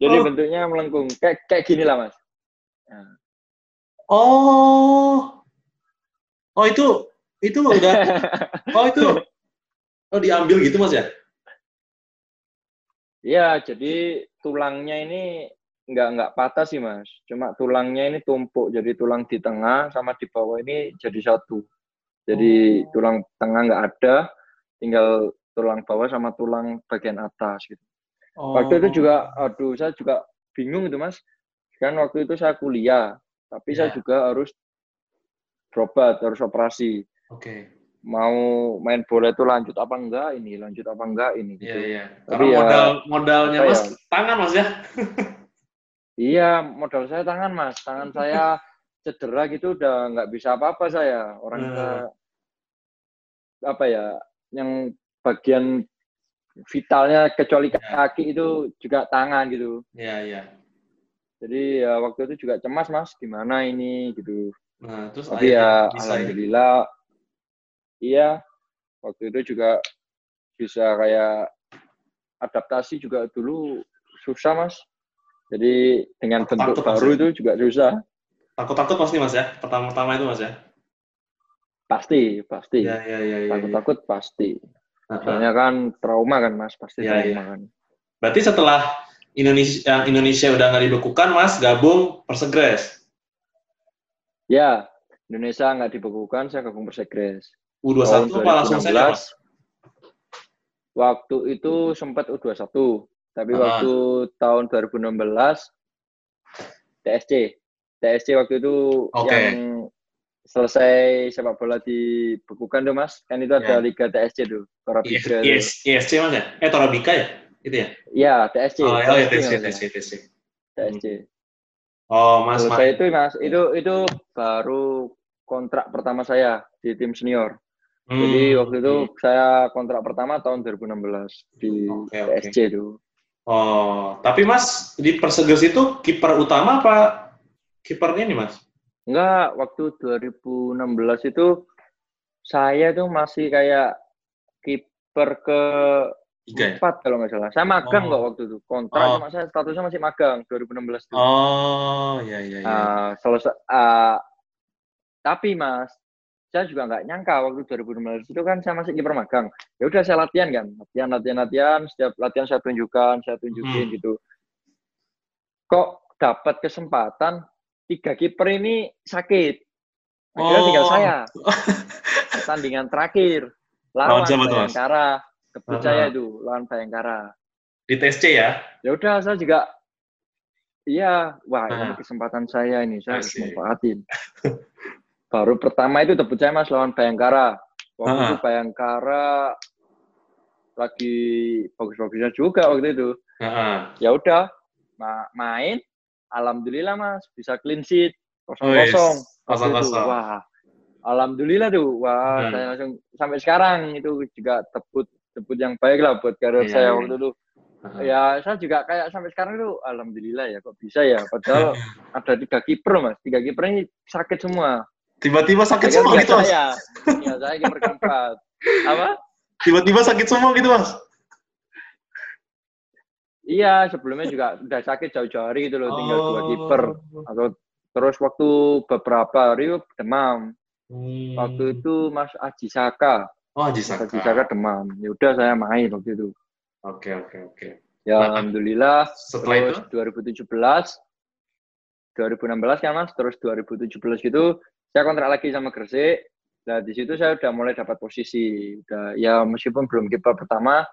jadi oh. bentuknya melengkung kayak kayak gini lah mas
Nah. Oh, oh itu itu udah, (laughs) oh itu, oh diambil gitu mas ya?
Iya, jadi tulangnya ini nggak nggak patah sih mas, cuma tulangnya ini tumpuk, jadi tulang di tengah sama di bawah ini jadi satu. Jadi oh. tulang tengah nggak ada, tinggal tulang bawah sama tulang bagian atas gitu. Oh. Waktu itu juga, aduh saya juga bingung itu mas, kan waktu itu saya kuliah, tapi yeah. saya ya. juga harus berobat, harus operasi.
Oke. Okay.
Mau main bola itu lanjut apa enggak ini, lanjut apa enggak ini.
Gitu. yeah, iya. Yeah. Karena ya, modal modalnya mas ya? tangan mas ya. (laughs)
iya, modal saya tangan mas. Tangan (laughs) saya cedera gitu udah nggak bisa apa-apa saya. Orang uh. apa ya, yang bagian vitalnya kecuali ya. kaki itu juga tangan gitu.
Iya, iya.
Jadi ya waktu itu juga cemas mas gimana ini gitu
nah terus
tapi ya, ya alhamdulillah iya waktu itu juga bisa kayak adaptasi juga dulu susah mas jadi dengan takut, bentuk takut, baru ya? itu juga susah
takut-takut pasti mas ya pertama-tama itu mas ya
pasti pasti
ya, ya, ya, ya,
takut-takut ya. pasti soalnya kan trauma kan mas pasti ya, trauma ya. kan
berarti setelah Indonesia yang Indonesia udah nggak dibekukan, Mas gabung Persegres.
Ya, Indonesia nggak dibekukan, saya gabung Persegres.
U21 apa langsung Mas?
Waktu itu sempat U21, tapi uh waktu tahun 2016 TSC. TSC waktu itu okay. yang selesai sepak bola dibekukan tuh Mas. Kan itu ada yeah. Liga TSC tuh,
Torabika. Yes, yes, yes, Mas ya? Eh Torabika ya? itu ya?
Iya, TSC.
Oh, oh ya, TSC, TSC, TSC.
TSC.
Oh, Mas,
Mas. Saya itu Mas, itu itu baru kontrak pertama saya di tim senior. Hmm. Jadi waktu itu hmm. saya kontrak pertama tahun 2016 di okay, TSC okay. itu.
Oh, tapi Mas di Perseges itu kiper utama apa kipernya nih Mas?
Enggak, waktu 2016 itu saya tuh masih kayak kiper ke Tiga, ya? empat kalau nggak salah. Saya magang oh. kok waktu itu. Kontrak oh. saya statusnya masih magang 2016
itu. Oh, iya iya iya.
Uh, selesai uh, tapi Mas, saya juga nggak nyangka waktu 2016 itu kan saya masih kiper magang. Ya udah saya latihan kan, latihan latihan latihan, setiap latihan saya tunjukkan, saya tunjukin hmm. gitu. Kok dapat kesempatan tiga kiper ini sakit. Akhirnya oh. tinggal saya. (laughs) Tandingan terakhir lawan Bayangkara. Kebut uh -huh. saya itu lawan Bayangkara.
Di TSC ya?
Ya udah saya juga Iya, wah ini kesempatan saya ini saya harus manfaatin. (laughs) Baru pertama itu debut saya mas lawan Bayangkara. Waktu uh-huh. itu Bayangkara lagi bagus-bagusnya juga waktu itu. Uh-huh. Ya udah ma main, alhamdulillah mas bisa clean sheet kosong kosong. Kosong kosong. Wah, alhamdulillah tuh. Wah, hmm. saya langsung sampai sekarang itu juga debut debut yang baik lah buat karir yeah, saya yeah. waktu itu. Uh-huh. Ya saya juga kayak sampai sekarang itu alhamdulillah ya kok bisa ya. Padahal (laughs) ada tiga kiper mas, tiga kiper ini sakit semua.
Tiba-tiba sakit ya, semua gitu, Mas?
Saya. Ya, saya kiper keempat. Apa?
Tiba-tiba sakit semua gitu, Mas?
Iya, sebelumnya juga udah sakit jauh-jauh hari gitu loh, tinggal oh. dua kiper. Atau terus waktu beberapa hari demam. Hmm. Waktu itu Mas Aji Saka.
Oh, Aji Saka.
Aji Saka demam. Ya udah saya main waktu itu.
Oke, oke, oke.
Ya, nah, alhamdulillah.
Setelah
terus itu 2017 2016 kan Mas, terus 2017 gitu saya kontrak lagi sama Gresik. Nah, di situ saya udah mulai dapat posisi. Udah, ya meskipun belum kiper pertama,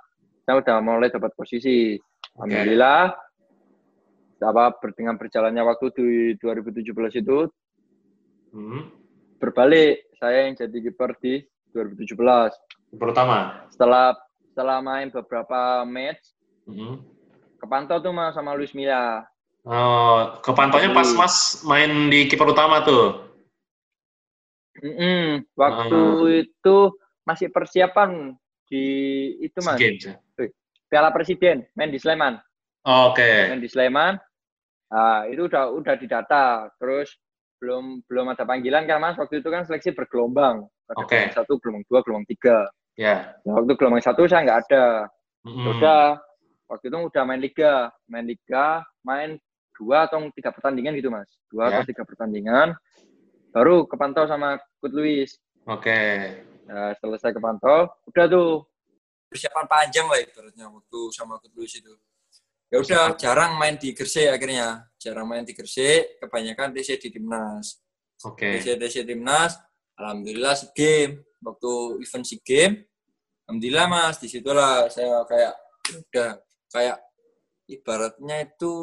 saya udah mulai dapat posisi. Alhamdulillah. Apa dengan berjalannya waktu di 2017 itu hmm. berbalik saya yang jadi kiper di 2017.
Pertama.
Setelah setelah main beberapa match, hmm. kepantau tuh mas sama Luis Milla.
Oh, kepantaunya pas mas main di kiper utama tuh.
Mm -hmm. Waktu uh. itu masih persiapan di itu mas. Games, ya? Piala Presiden, main di Sleman.
Oh, Oke. Okay.
Main di Sleman. Nah, itu udah udah didata. Terus belum belum ada panggilan kan mas. Waktu itu kan seleksi bergelombang.
Oke. Okay.
satu, gelombang dua, gelombang tiga.
Ya. Yeah.
Nah, waktu gelombang satu saya nggak ada. Mm -hmm. Udah waktu itu udah main liga, main liga, main dua atau tiga pertandingan gitu mas, dua yeah. atau tiga pertandingan baru kepantau sama Kut Luis.
Oke. Okay.
Nah, selesai kepantau, udah tuh persiapan panjang lah ibaratnya waktu sama Kut Luis itu. Ya udah jarang main di Gresik akhirnya, jarang main di Gresik, kebanyakan DC di timnas.
Oke.
Okay. DC DC timnas, alhamdulillah si game waktu event si game, alhamdulillah mas di situlah saya kayak udah kayak ibaratnya itu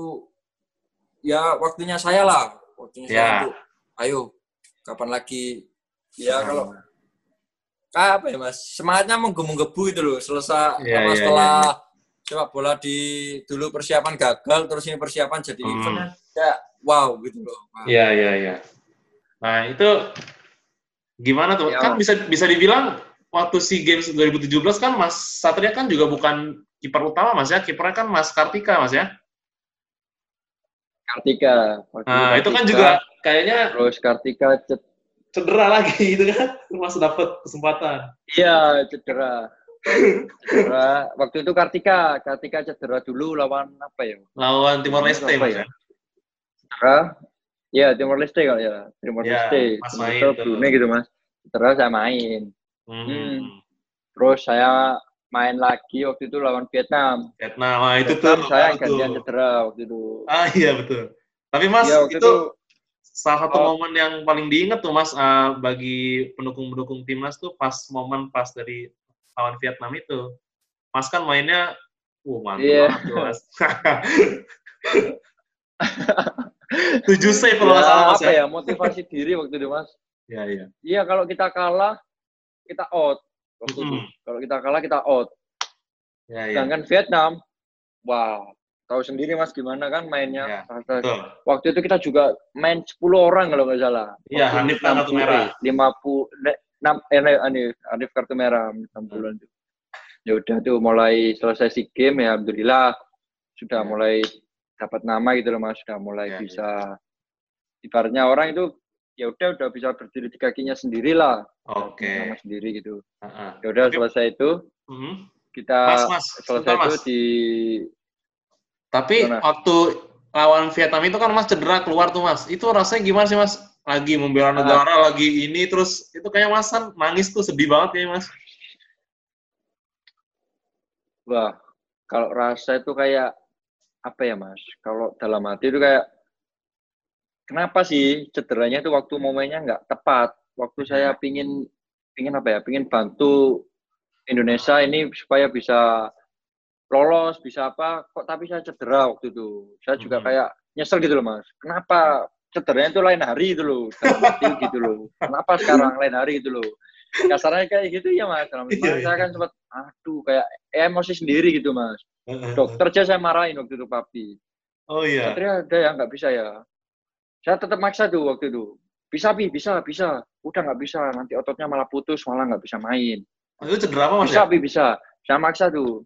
ya waktunya saya lah waktunya yeah. saya ya. untuk ayo kapan lagi? Ya kalau apa ya mas? Semangatnya menggebu-gebu itu loh. Selesai yeah, yeah, setelah yeah, yeah. sepak bola di dulu persiapan gagal terus ini persiapan jadi hmm. event. Ya wow gitu loh
iya iya iya. Nah itu gimana tuh ya. kan bisa bisa dibilang waktu si games 2017 kan mas Satria kan juga bukan kiper utama mas ya? Kipernya kan mas Kartika mas ya?
Kartika.
Nah Kartika. itu kan juga kayaknya
terus Kartika
cedera lagi (laughs) gitu kan? Masih dapat kesempatan.
Iya cedera. Cedera. Waktu itu Kartika Kartika cedera dulu lawan apa ya?
Lawan Timor Leste ya?
cedera. Ya Timor Leste kali ya. Timor ya, Leste.
pas main
Brunei gitu mas. Cedera saya main. Hmm. Hmm. terus saya main lagi waktu itu lawan Vietnam.
Vietnam, nah, itu Vietnam tuh.
Saya gantian cedera waktu itu.
Ah iya betul. Tapi Mas ya, itu, itu salah satu oh. momen yang paling diingat tuh Mas uh, bagi pendukung-pendukung timnas tuh pas momen pas dari lawan Vietnam itu. Mas kan mainnya uh mantap yeah. banget Mas. (laughs) Tujuh save kalau
ya, salah Mas apa ya. ya motivasi diri waktu itu Mas.
Iya iya.
Iya kalau kita kalah kita out waktu mm itu. Kalau kita kalah kita out. Ya, Sedangkan ya. Vietnam, wow, tahu sendiri mas gimana kan mainnya. Ya, Waktu itu kita juga main 10 orang kalau nggak salah.
Iya, Hanif kartu merah.
50 enam eh Hanif, Hanif kartu merah 6 bulan itu. Ya udah tuh mulai selesai si game ya alhamdulillah sudah yeah. mulai dapat nama gitu loh mas sudah mulai yeah, bisa yeah. ibaratnya orang itu ya udah udah bisa berdiri di kakinya sendiri lah
oke okay.
nama sendiri gitu uh-huh. ya udah selesai itu uh-huh. kita mas, mas, selesai itu mas. di
tapi Mana? waktu lawan Vietnam itu kan mas cedera keluar tuh mas. Itu rasanya gimana sih mas? Lagi membela negara uh. lagi ini terus itu kayak mas kan nangis tuh sedih banget ya mas.
Wah kalau rasa itu kayak apa ya mas? Kalau dalam hati itu kayak kenapa sih cederanya itu waktu momennya nggak tepat? Waktu saya pingin pingin apa ya? Pingin bantu Indonesia ini supaya bisa lolos bisa apa kok tapi saya cedera waktu itu saya juga hmm. kayak nyesel gitu loh mas kenapa cederanya itu lain hari itu loh dalam (laughs) gitu loh kenapa sekarang lain hari itu loh kasarnya kayak gitu ya mas dalam iya, saya iya. kan sempat aduh kayak emosi sendiri gitu mas dokter aja saya marahin waktu itu papi
oh iya
Satria ada yang nggak bisa ya saya tetap maksa tuh waktu itu. Bisa, Bi, bisa, bisa. Udah nggak bisa, nanti ototnya malah putus, malah nggak bisa main.
Itu cedera apa, Mas?
Bisa, ya? Bi, bisa. Saya maksa tuh.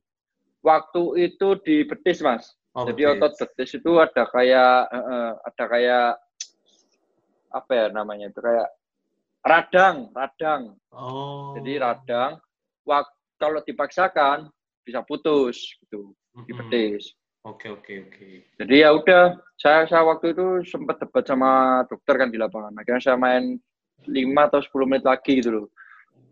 Waktu itu di betis, Mas. Oh, Jadi betis. otot betis itu ada kayak, uh, ada kayak, apa ya namanya itu, kayak radang, radang.
Oh.
Jadi radang, waktu, kalau dipaksakan, bisa putus, gitu, di betis.
Oke oke oke.
Jadi ya udah, saya saya waktu itu sempat debat sama dokter kan di lapangan. Akhirnya saya main 5 atau 10 menit lagi gitu loh.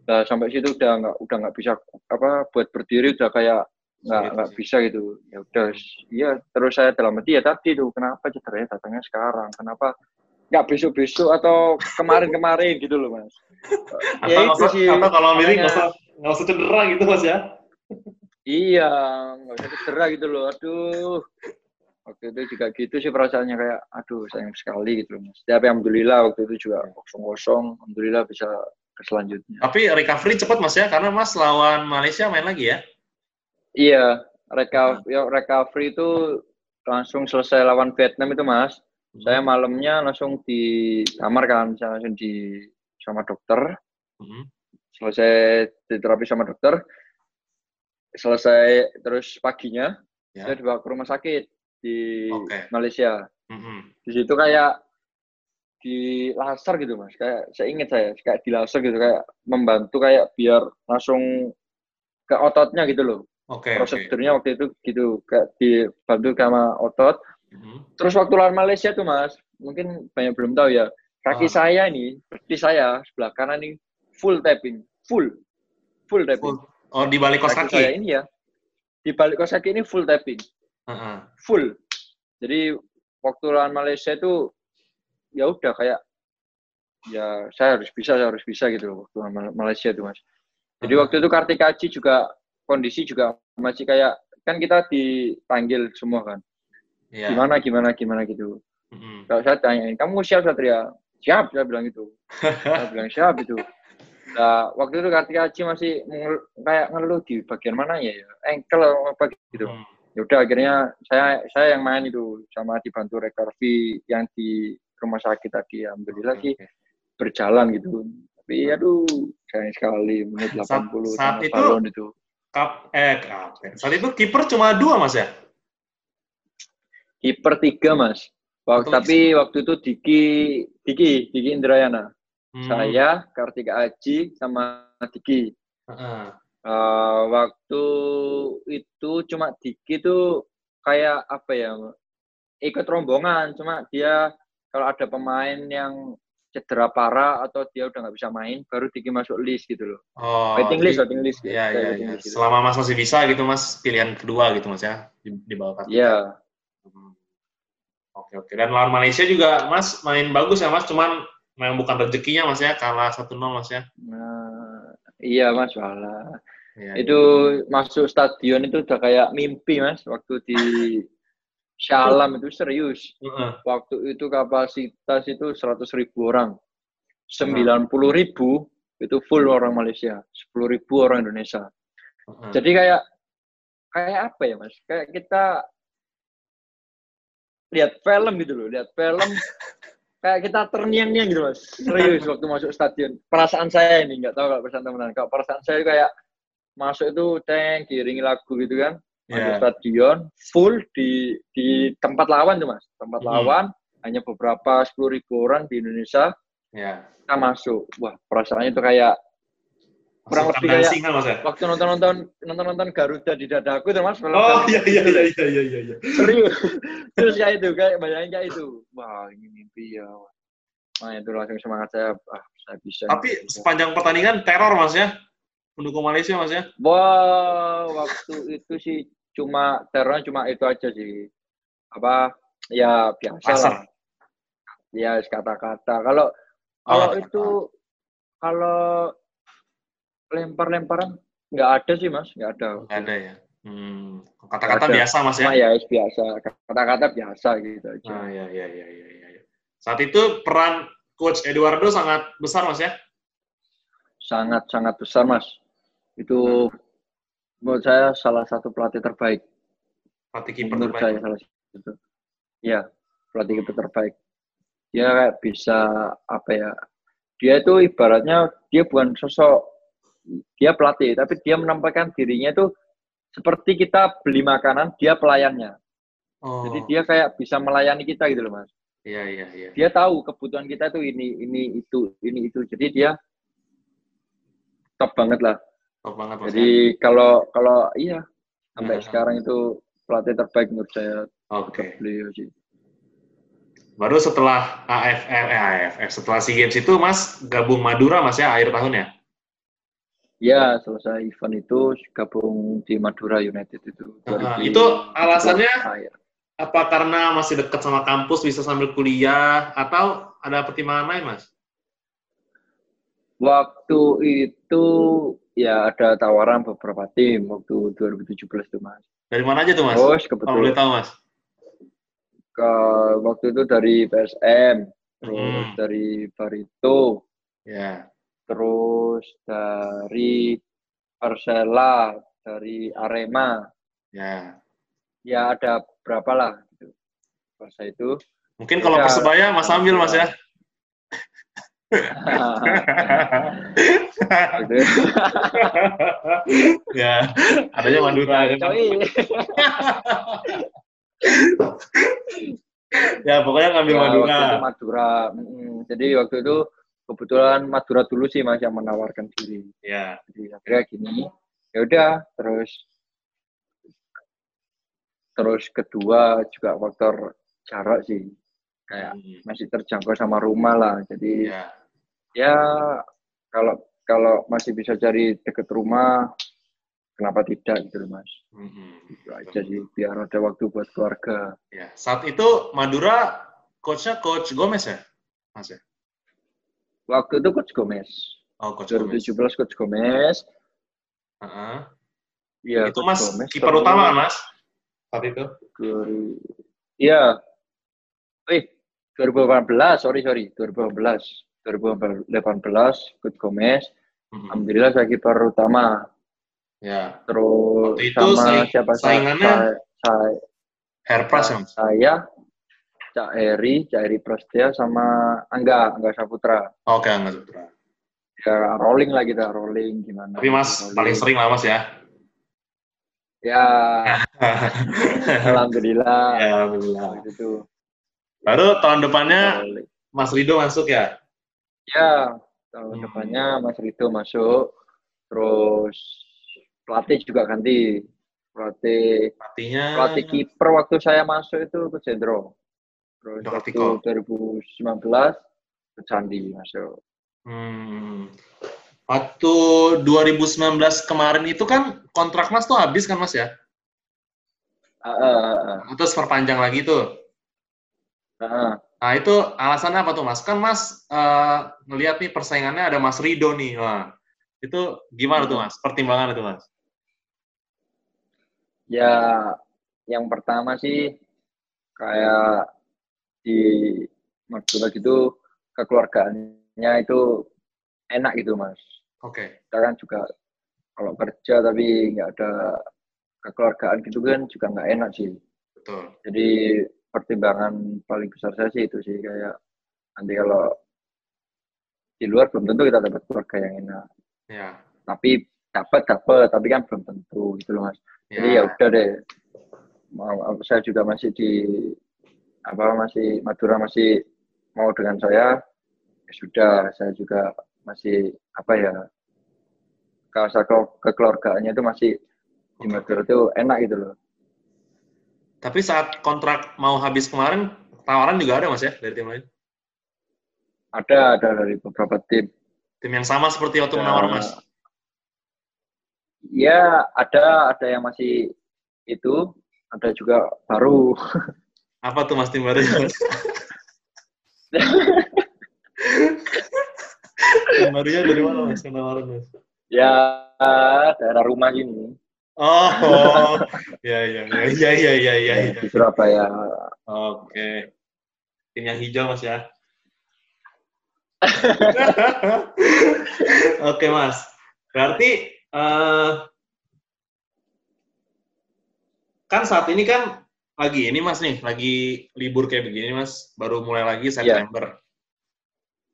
Nah, sampai situ udah nggak udah nggak bisa apa buat berdiri udah kayak nggak nggak bisa gitu. Ya udah, iya terus saya dalam hati ya tadi tuh kenapa cederanya datangnya sekarang? Kenapa nggak besok-besok atau kemarin-kemarin gitu loh mas? (laughs)
ya atau, itu sih. Atau kalau miring nggak usah nggak usah cedera gitu mas ya?
Iya, nggak usah cedera gitu loh. Aduh. Waktu itu juga gitu sih perasaannya kayak, aduh sayang sekali gitu loh mas. Tapi alhamdulillah waktu itu juga kosong-kosong. Alhamdulillah bisa ke selanjutnya.
Tapi recovery cepat mas ya, karena mas lawan Malaysia main lagi ya?
Iya, recovery, hmm. ya, recovery itu langsung selesai lawan Vietnam itu mas. Hmm. Saya malamnya langsung di kamar kan, saya langsung di sama dokter. Hmm. Selesai terapi sama dokter, selesai terus paginya ya. saya dibawa ke rumah sakit di okay. Malaysia. Mm-hmm. Di situ kayak di laser gitu mas, kayak saya ingat saya kayak di laser gitu kayak membantu kayak biar langsung ke ototnya gitu loh.
Okay,
Prosedurnya okay. waktu itu gitu kayak dibantu sama otot. Mm-hmm. Terus waktu lawan Malaysia tuh mas, mungkin banyak belum tahu ya. Kaki oh. saya ini, seperti saya sebelah kanan ini full tapping, full, full tapping. Full
Oh, di balik kos kaki?
Saya ini ya. Di balik kos kaki ini full tapping. Uh -huh. Full. Jadi waktu lawan Malaysia itu ya udah kayak ya saya harus bisa, saya harus bisa gitu loh waktu lawan Malaysia itu, Mas. Jadi waktu itu Kartika Aji juga kondisi juga masih kayak kan kita dipanggil semua kan. Yeah. Gimana gimana gimana gitu. -huh. Kalau saya tanyain, "Kamu siap Satria?" Siap, saya bilang gitu. saya (laughs) bilang siap itu. Nah, waktu itu Kartika Haji masih kayak ngeluh di bagian mana ya, ya? ankle apa gitu. Hmm. Ya udah akhirnya saya saya yang main itu sama dibantu recovery yang di rumah sakit tadi. Alhamdulillah okay, sih berjalan gitu. Tapi aduh sayang sekali menit 80 saat,
saat itu, itu. Kap, eh kap, saat itu kiper cuma dua mas ya?
Kiper tiga mas. Waktu, tapi waktu itu Diki Diki Diki Indrayana. Hmm. Saya, Kartika Aji, sama Diki. Uh-huh. Uh, waktu itu cuma Diki tuh kayak apa ya, ikut rombongan. Cuma dia kalau ada pemain yang cedera parah atau dia udah nggak bisa main, baru Diki masuk list gitu loh.
Oh,
waiting list, waiting list.
Iya, iya, iya. Gitu. Selama Mas masih bisa gitu, Mas, pilihan kedua gitu, Mas ya, di, di bawah
Kartika. Iya.
Hmm. Oke, oke. Dan lawan Malaysia juga, Mas, main bagus ya, Mas, cuman memang bukan rezekinya mas ya kalah satu nol mas ya
nah, iya mas malah ya, itu ya. masuk stadion itu udah kayak mimpi mas waktu di (laughs) Shalom itu serius. Uh-huh. waktu itu kapasitas itu seratus ribu orang. Sembilan puluh ribu itu full orang Malaysia. Sepuluh ribu orang Indonesia. Uh-huh. jadi kayak kayak apa ya mas? Kayak kita lihat film gitu loh lihat film. (laughs) Kayak kita terniang-niang gitu mas. Serius waktu masuk stadion. Perasaan saya ini nggak tahu kalau perasaan teman-teman. Kalau perasaan saya kayak masuk itu tank kiringi lagu gitu kan yeah. stadion full di di tempat lawan tuh mas. Tempat hmm. lawan hanya beberapa sepuluh ribu orang di Indonesia yeah. kita masuk. Wah perasaannya itu kayak kurang lebih kayak singa, mas, ya? waktu nonton nonton nonton nonton Garuda di dadaku tuh mas
oh iya iya iya iya iya iya
iya. Serius. (laughs) Terus kayak itu kayak bayangin kayak itu. Wah ini mimpi ya nah itu langsung semangat saya ah saya bisa
tapi sepanjang pertandingan teror mas ya? Pendukung Malaysia mas ya?
Wah waktu itu sih cuma terornya cuma itu aja sih. Apa ya biasa Pasar. lah. Ya kata-kata. Kalau kalau oh, itu kalau lempar-lemparan nggak ada sih mas. Nggak ada.
Nggak ada ya? Hmm. kata-kata biasa mas ya?
Ya biasa. Kata-kata biasa gitu aja.
Ah, ya, ya, ya, ya, ya. saat itu peran coach Eduardo sangat besar mas ya?
Sangat sangat besar mas. Itu hmm. Menurut saya salah satu pelatih terbaik
pelatih kiper terbaik saya salah satu
ya pelatih kiper terbaik dia kayak bisa apa ya dia itu ibaratnya dia bukan sosok dia pelatih, tapi dia menampakkan dirinya itu seperti kita beli makanan, dia pelayannya. Oh. Jadi dia kayak bisa melayani kita gitu loh mas.
Iya iya iya.
Dia tahu kebutuhan kita tuh ini ini itu ini itu. Jadi dia top banget lah.
Top banget.
Jadi kalau kalau iya sampai uh sekarang itu pelatih terbaik menurut saya.
Oke. Okay. Beliau sih. Baru setelah AFF, eh, AFF setelah SEA Games itu Mas gabung Madura Mas ya akhir tahun ya?
Ya, selesai event itu gabung di Madura United itu.
Nah, itu alasannya akhir. apa karena masih dekat sama kampus bisa sambil kuliah atau ada pertimbangan lain, Mas?
Waktu itu ya ada tawaran beberapa tim waktu 2017 tuh, Mas.
Dari mana aja tuh, Mas? Oh, kebetulan. Kalau boleh tahu, Mas.
Ke waktu itu dari PSM, terus hmm. dari Barito.
Ya
terus dari Persela, dari Arema.
Ya.
Ya ada berapa lah gitu. Masa itu.
Mungkin kalau ya, Persebaya Mas ambil Mas ya. (laughs) ya, adanya Madura. Ya, ya pokoknya ngambil ya, Madura.
Madura. Jadi waktu itu kebetulan Madura dulu sih mas yang menawarkan diri.
Ya.
Jadi akhirnya gini, ya udah terus terus kedua juga faktor jarak sih kayak hmm. masih terjangkau sama rumah lah jadi ya, ya kalau kalau masih bisa cari deket rumah kenapa tidak gitu mas hmm. itu aja sih biar ada waktu buat keluarga
ya saat itu Madura coachnya coach Gomez ya mas ya
Waktu itu Coach Gomez.
Oh, Coach
2017 Gomez. Coach Gomez.
Uh -huh. Ya, itu Mas kiper utama kan, Mas? Saat itu.
Iya. Eh, 2018, sorry sorry, 2018. 2018 Coach Gomez. Mm-hmm. Alhamdulillah saya kiper utama.
Ya.
Terus Waktu itu sama siapa
saingannya saya, saya Herpras
ya? Saya Cak Eri, Cak Eri Prasetya sama Angga, Angga Saputra.
Oke, Angga Saputra.
Ya, rolling lah kita, rolling gimana.
Tapi Mas, rolling. paling sering lah Mas ya?
Ya, (laughs) Alhamdulillah.
Ya, Alhamdulillah. Itu. Baru tahun depannya Mas Rido masuk ya?
Ya, tahun hmm. depannya Mas Rido masuk. Terus pelatih juga ganti. Pelatih,
Pelatihnya...
pelatih kiper waktu saya masuk itu ke Jendro. Terus waktu 2019 ke Candi masuk.
Hmm. Waktu 2019 kemarin itu kan kontrak Mas tuh habis kan Mas ya?
Uh, uh,
uh. Terus perpanjang lagi tuh.
Uh.
Nah itu alasannya apa tuh Mas? Kan Mas uh, ngelihat nih persaingannya ada Mas Rido nih. Wah, itu gimana tuh Mas? Pertimbangan itu Mas?
Ya, yang pertama sih kayak di Madura gitu kekeluargaannya itu enak gitu mas.
Oke. Okay.
Kita kan juga kalau kerja tapi nggak ada kekeluargaan gitu kan juga nggak enak sih.
Betul.
Jadi pertimbangan paling besar saya sih itu sih kayak nanti kalau di luar belum tentu kita dapat keluarga yang enak.
Ya.
Tapi dapat dapat tapi kan belum tentu gitu loh mas. Ya. Jadi ya udah deh. Mau saya juga masih di apa masih Madura masih mau dengan saya ya sudah saya juga masih apa ya kalau saya kekeluargaannya itu masih di Madura itu enak gitu loh.
Tapi saat kontrak mau habis kemarin tawaran juga ada mas ya dari tim lain?
Ada, ada dari beberapa tim.
Tim yang sama seperti waktu menawar mas?
Ya, ada, ada yang masih itu, ada juga baru. (laughs)
Apa tuh mas tim baru? (laughs) tim barunya dari mana mas penawaran mas?
Ya, daerah rumah ini.
Oh, oh. ya, ya, ya, ya, ya, ya, ya,
ya. Di Surabaya.
Oke. Tim yang hijau mas ya? (laughs) Oke mas, berarti uh, kan saat ini kan lagi ini mas nih, lagi libur kayak begini mas, baru mulai lagi iya. September.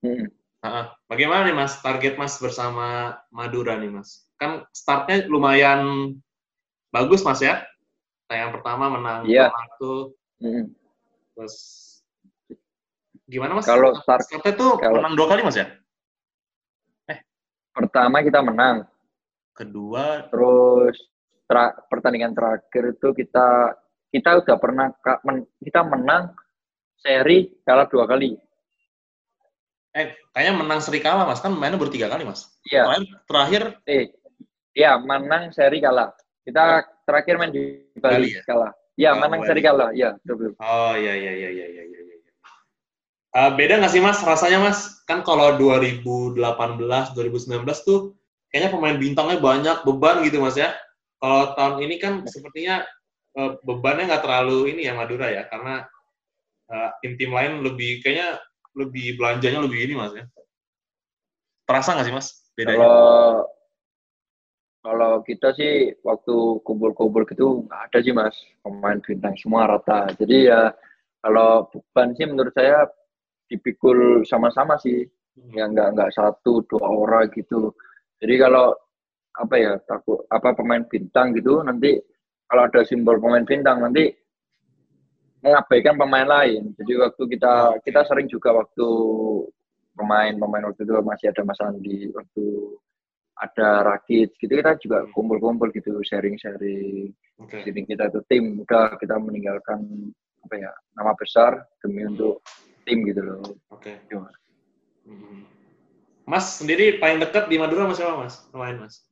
Yeah. Hmm. Uh, bagaimana nih mas target mas bersama Madura nih mas? Kan startnya lumayan bagus mas ya. Yang pertama menang
yeah. satu,
mm. terus Gimana mas?
Kalau start,
startnya tuh kalau, menang dua kali mas ya?
Eh. Pertama kita menang.
Kedua.
Terus tra pertandingan terakhir itu kita kita udah pernah men, kita menang seri kalah dua kali.
Eh, kayaknya menang seri kalah mas, kan mainnya baru tiga kali mas.
Iya.
Terakhir, terakhir
eh, iya menang seri kalah. Kita terakhir main di Bali, Bali ya? kalah. Iya, oh, menang seri kalah. Iya,
betul. Oh iya iya iya iya iya. iya. Uh, beda nggak sih mas rasanya mas? Kan kalau 2018, 2019 tuh kayaknya pemain bintangnya banyak, beban gitu mas ya. Kalau tahun ini kan sepertinya uh, bebannya nggak terlalu ini ya Madura ya, karena uh, tim-tim lain lebih kayaknya lebih belanjanya lebih ini mas ya. Terasa nggak sih mas bedanya?
Kalau kalau kita sih waktu kumpul-kumpul gitu nggak ada sih mas. Pemain bintang semua rata. Jadi ya kalau beban sih menurut saya dipikul sama-sama sih. Yang nggak nggak satu dua orang gitu. Jadi kalau apa ya takut apa pemain bintang gitu nanti kalau ada simbol pemain bintang nanti mengabaikan pemain lain. Jadi waktu kita kita sering juga waktu pemain-pemain waktu itu masih ada Mas Andi waktu ada Rakit gitu kita juga kumpul-kumpul gitu sharing-sharing okay. jadi kita itu tim udah kita meninggalkan apa ya nama besar demi untuk tim gitu loh.
Oke. Okay. Hmm. Mas sendiri paling dekat di Madura mas siapa mas? Pemain mas?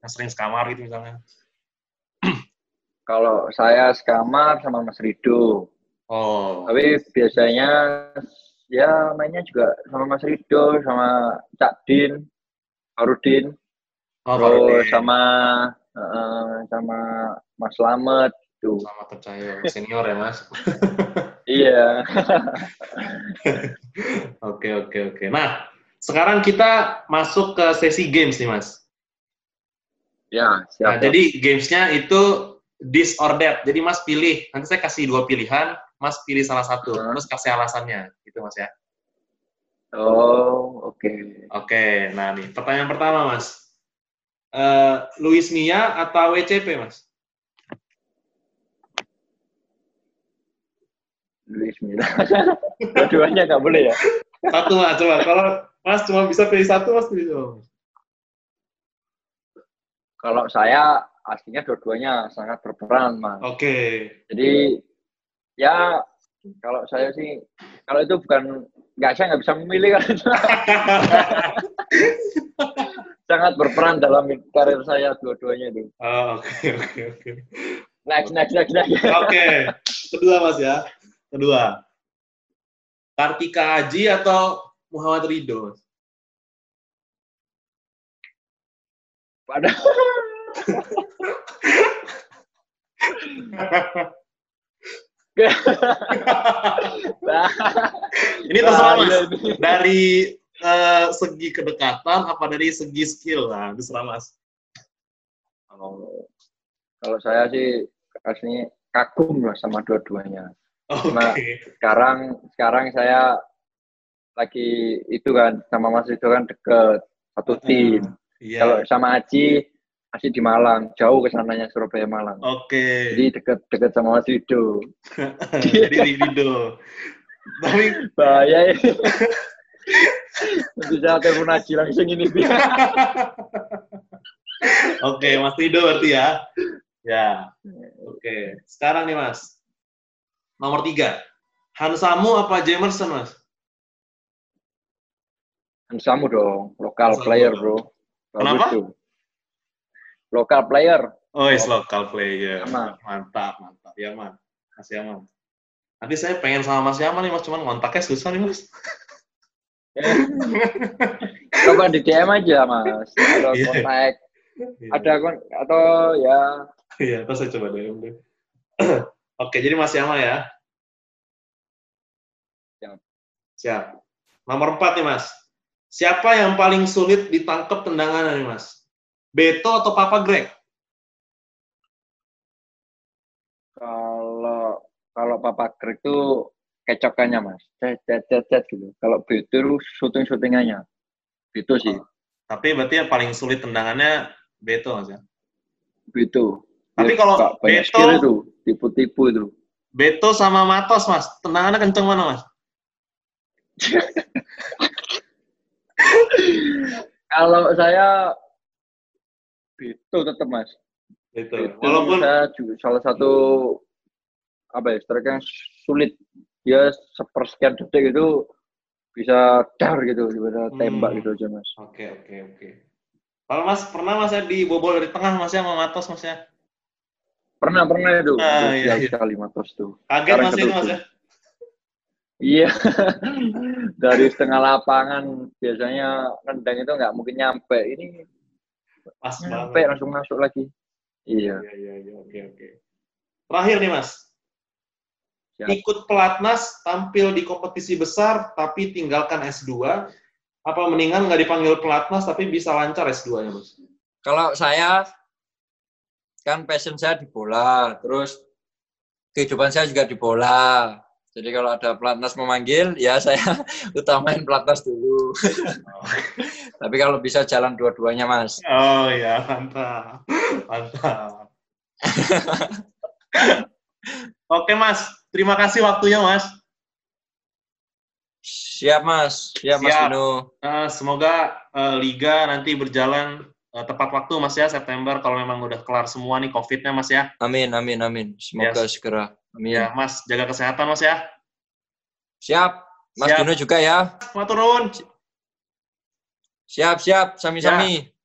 Yang sering sekamar gitu misalnya? (clears throat)
Kalau saya sekamar sama Mas Rido.
Oh.
Tapi biasanya ya mainnya juga sama Mas Rido, sama Cak Din, Harudin, oh, terus sama uh, sama Mas Lamet
tuh. Sama percaya senior ya Mas. (laughs)
Iya. (laughs)
Oke, oke, oke. Nah, sekarang kita masuk ke sesi games nih, Mas.
Ya, siap.
Nah, jadi gamesnya itu this or that. Jadi Mas pilih, nanti saya kasih dua pilihan, Mas pilih salah satu, terus kasih alasannya, gitu Mas ya.
Oh, oke. Okay.
Oke, okay, nah nih, pertanyaan pertama Mas. Uh, Luis Mia atau WCP, Mas?
Luis Milla. (laughs) Dua-duanya nggak boleh ya?
Satu mas, coba. Kalau mas cuma bisa pilih satu, mas pilih.
Kalau saya aslinya dua-duanya sangat berperan, mas.
Oke. Okay.
Jadi ya kalau saya sih kalau itu bukan nggak saya nggak bisa memilih kan. (laughs) sangat berperan dalam karir saya dua-duanya itu.
Oh, oke oke oke.
Next next next next.
Oke. Kedua mas ya. Kedua, Kartika Aji atau Muhammad Ridho? (laughs)
Pada (laughs)
ini terserah mas. Dari uh, segi kedekatan apa dari segi skill lah, terserah mas.
Kalau kalau saya sih aslinya kagum lah sama dua-duanya.
Okay.
Nah, sekarang sekarang saya lagi itu kan sama Mas itu kan deket satu tim. Uh, yeah. Kalau sama Aji masih di Malang, jauh ke sananya Surabaya Malang.
Oke. Okay.
Jadi dekat-dekat sama Mas Rido. (laughs)
Jadi Rido.
Tapi bahaya ya. Bisa telepon aja langsung ini. (laughs)
Oke, Mas Rido berarti ya. Ya. Oke. Sekarang nih Mas. Nomor tiga. Hansamu apa Jamerson, Mas?
Hansamu dong. Lokal Hansamu player, dong. bro.
Kenapa? Tuh
lokal player.
Oh, is lokal player. Aman. Mantap, mantap. Ya, man. Masih aman. Nanti saya pengen sama Mas Yaman nih, Mas. Cuman ngontaknya susah nih, Mas.
Coba di DM aja, Mas. Ada yeah. kontak. Yeah. Ada kon atau ya.
Iya, yeah, saya coba DM deh. (clears throat) Oke, jadi Mas Yaman ya. Siap. Siap. Nomor empat nih, Mas. Siapa yang paling sulit ditangkap tendangan nih, Mas? Beto atau Papa Greg?
Kalau kalau Papa Greg itu kecokannya mas, cet cet cet, cet gitu. Kalau Beto itu syuting syutingannya, Beto sih. Oh,
tapi berarti yang paling sulit tendangannya Beto mas ya?
Beto.
Tapi kalau Beto
itu tipu-tipu itu.
Beto sama Matos mas, tendangannya kenceng mana mas? (laughs)
kalau saya itu tetap mas.
Itu. Walaupun
saya juga salah satu apa ya, strike yang sulit. Dia sepersekian detik itu bisa dar gitu, bisa tembak hmm. gitu aja mas.
Oke oke oke. Kalau mas pernah mas ya dibobol dari tengah mas ya sama Matos mas ya?
Pernah pernah itu. Ah, iya, iya. sekali Matos tuh.
Kaget mas itu mas ya?
Iya, (laughs) dari setengah lapangan biasanya nendang itu nggak mungkin nyampe. Ini Pas Nyampe, banget. langsung masuk lagi. Iya.
Iya, iya, iya. Oke, oke. Terakhir nih, Mas. Siap. Ikut pelatnas, tampil di kompetisi besar, tapi tinggalkan S2, apa mendingan nggak dipanggil pelatnas, tapi bisa lancar S2-nya, Mas?
Kalau saya, kan passion saya di bola, terus kehidupan saya juga di bola. Jadi kalau ada pelatnas memanggil, ya saya (laughs) utamain pelatnas dulu. Oh. (laughs) Tapi kalau bisa jalan dua-duanya, Mas.
Oh ya, mantap. Mantap. (laughs) Oke, Mas. Terima kasih waktunya, Mas.
Siap, Mas. Siap, Siap. Mas Dino.
Uh, semoga uh, Liga nanti berjalan uh, tepat waktu, Mas ya, September, kalau memang udah kelar semua nih COVID-nya, Mas ya.
Amin, amin, amin. Semoga yes. segera. Amin.
Ya, Mas, jaga kesehatan Mas ya.
Siap. Mas siap. Dino juga ya.
Maturun.
Siap, siap. Sami-sami. Ya.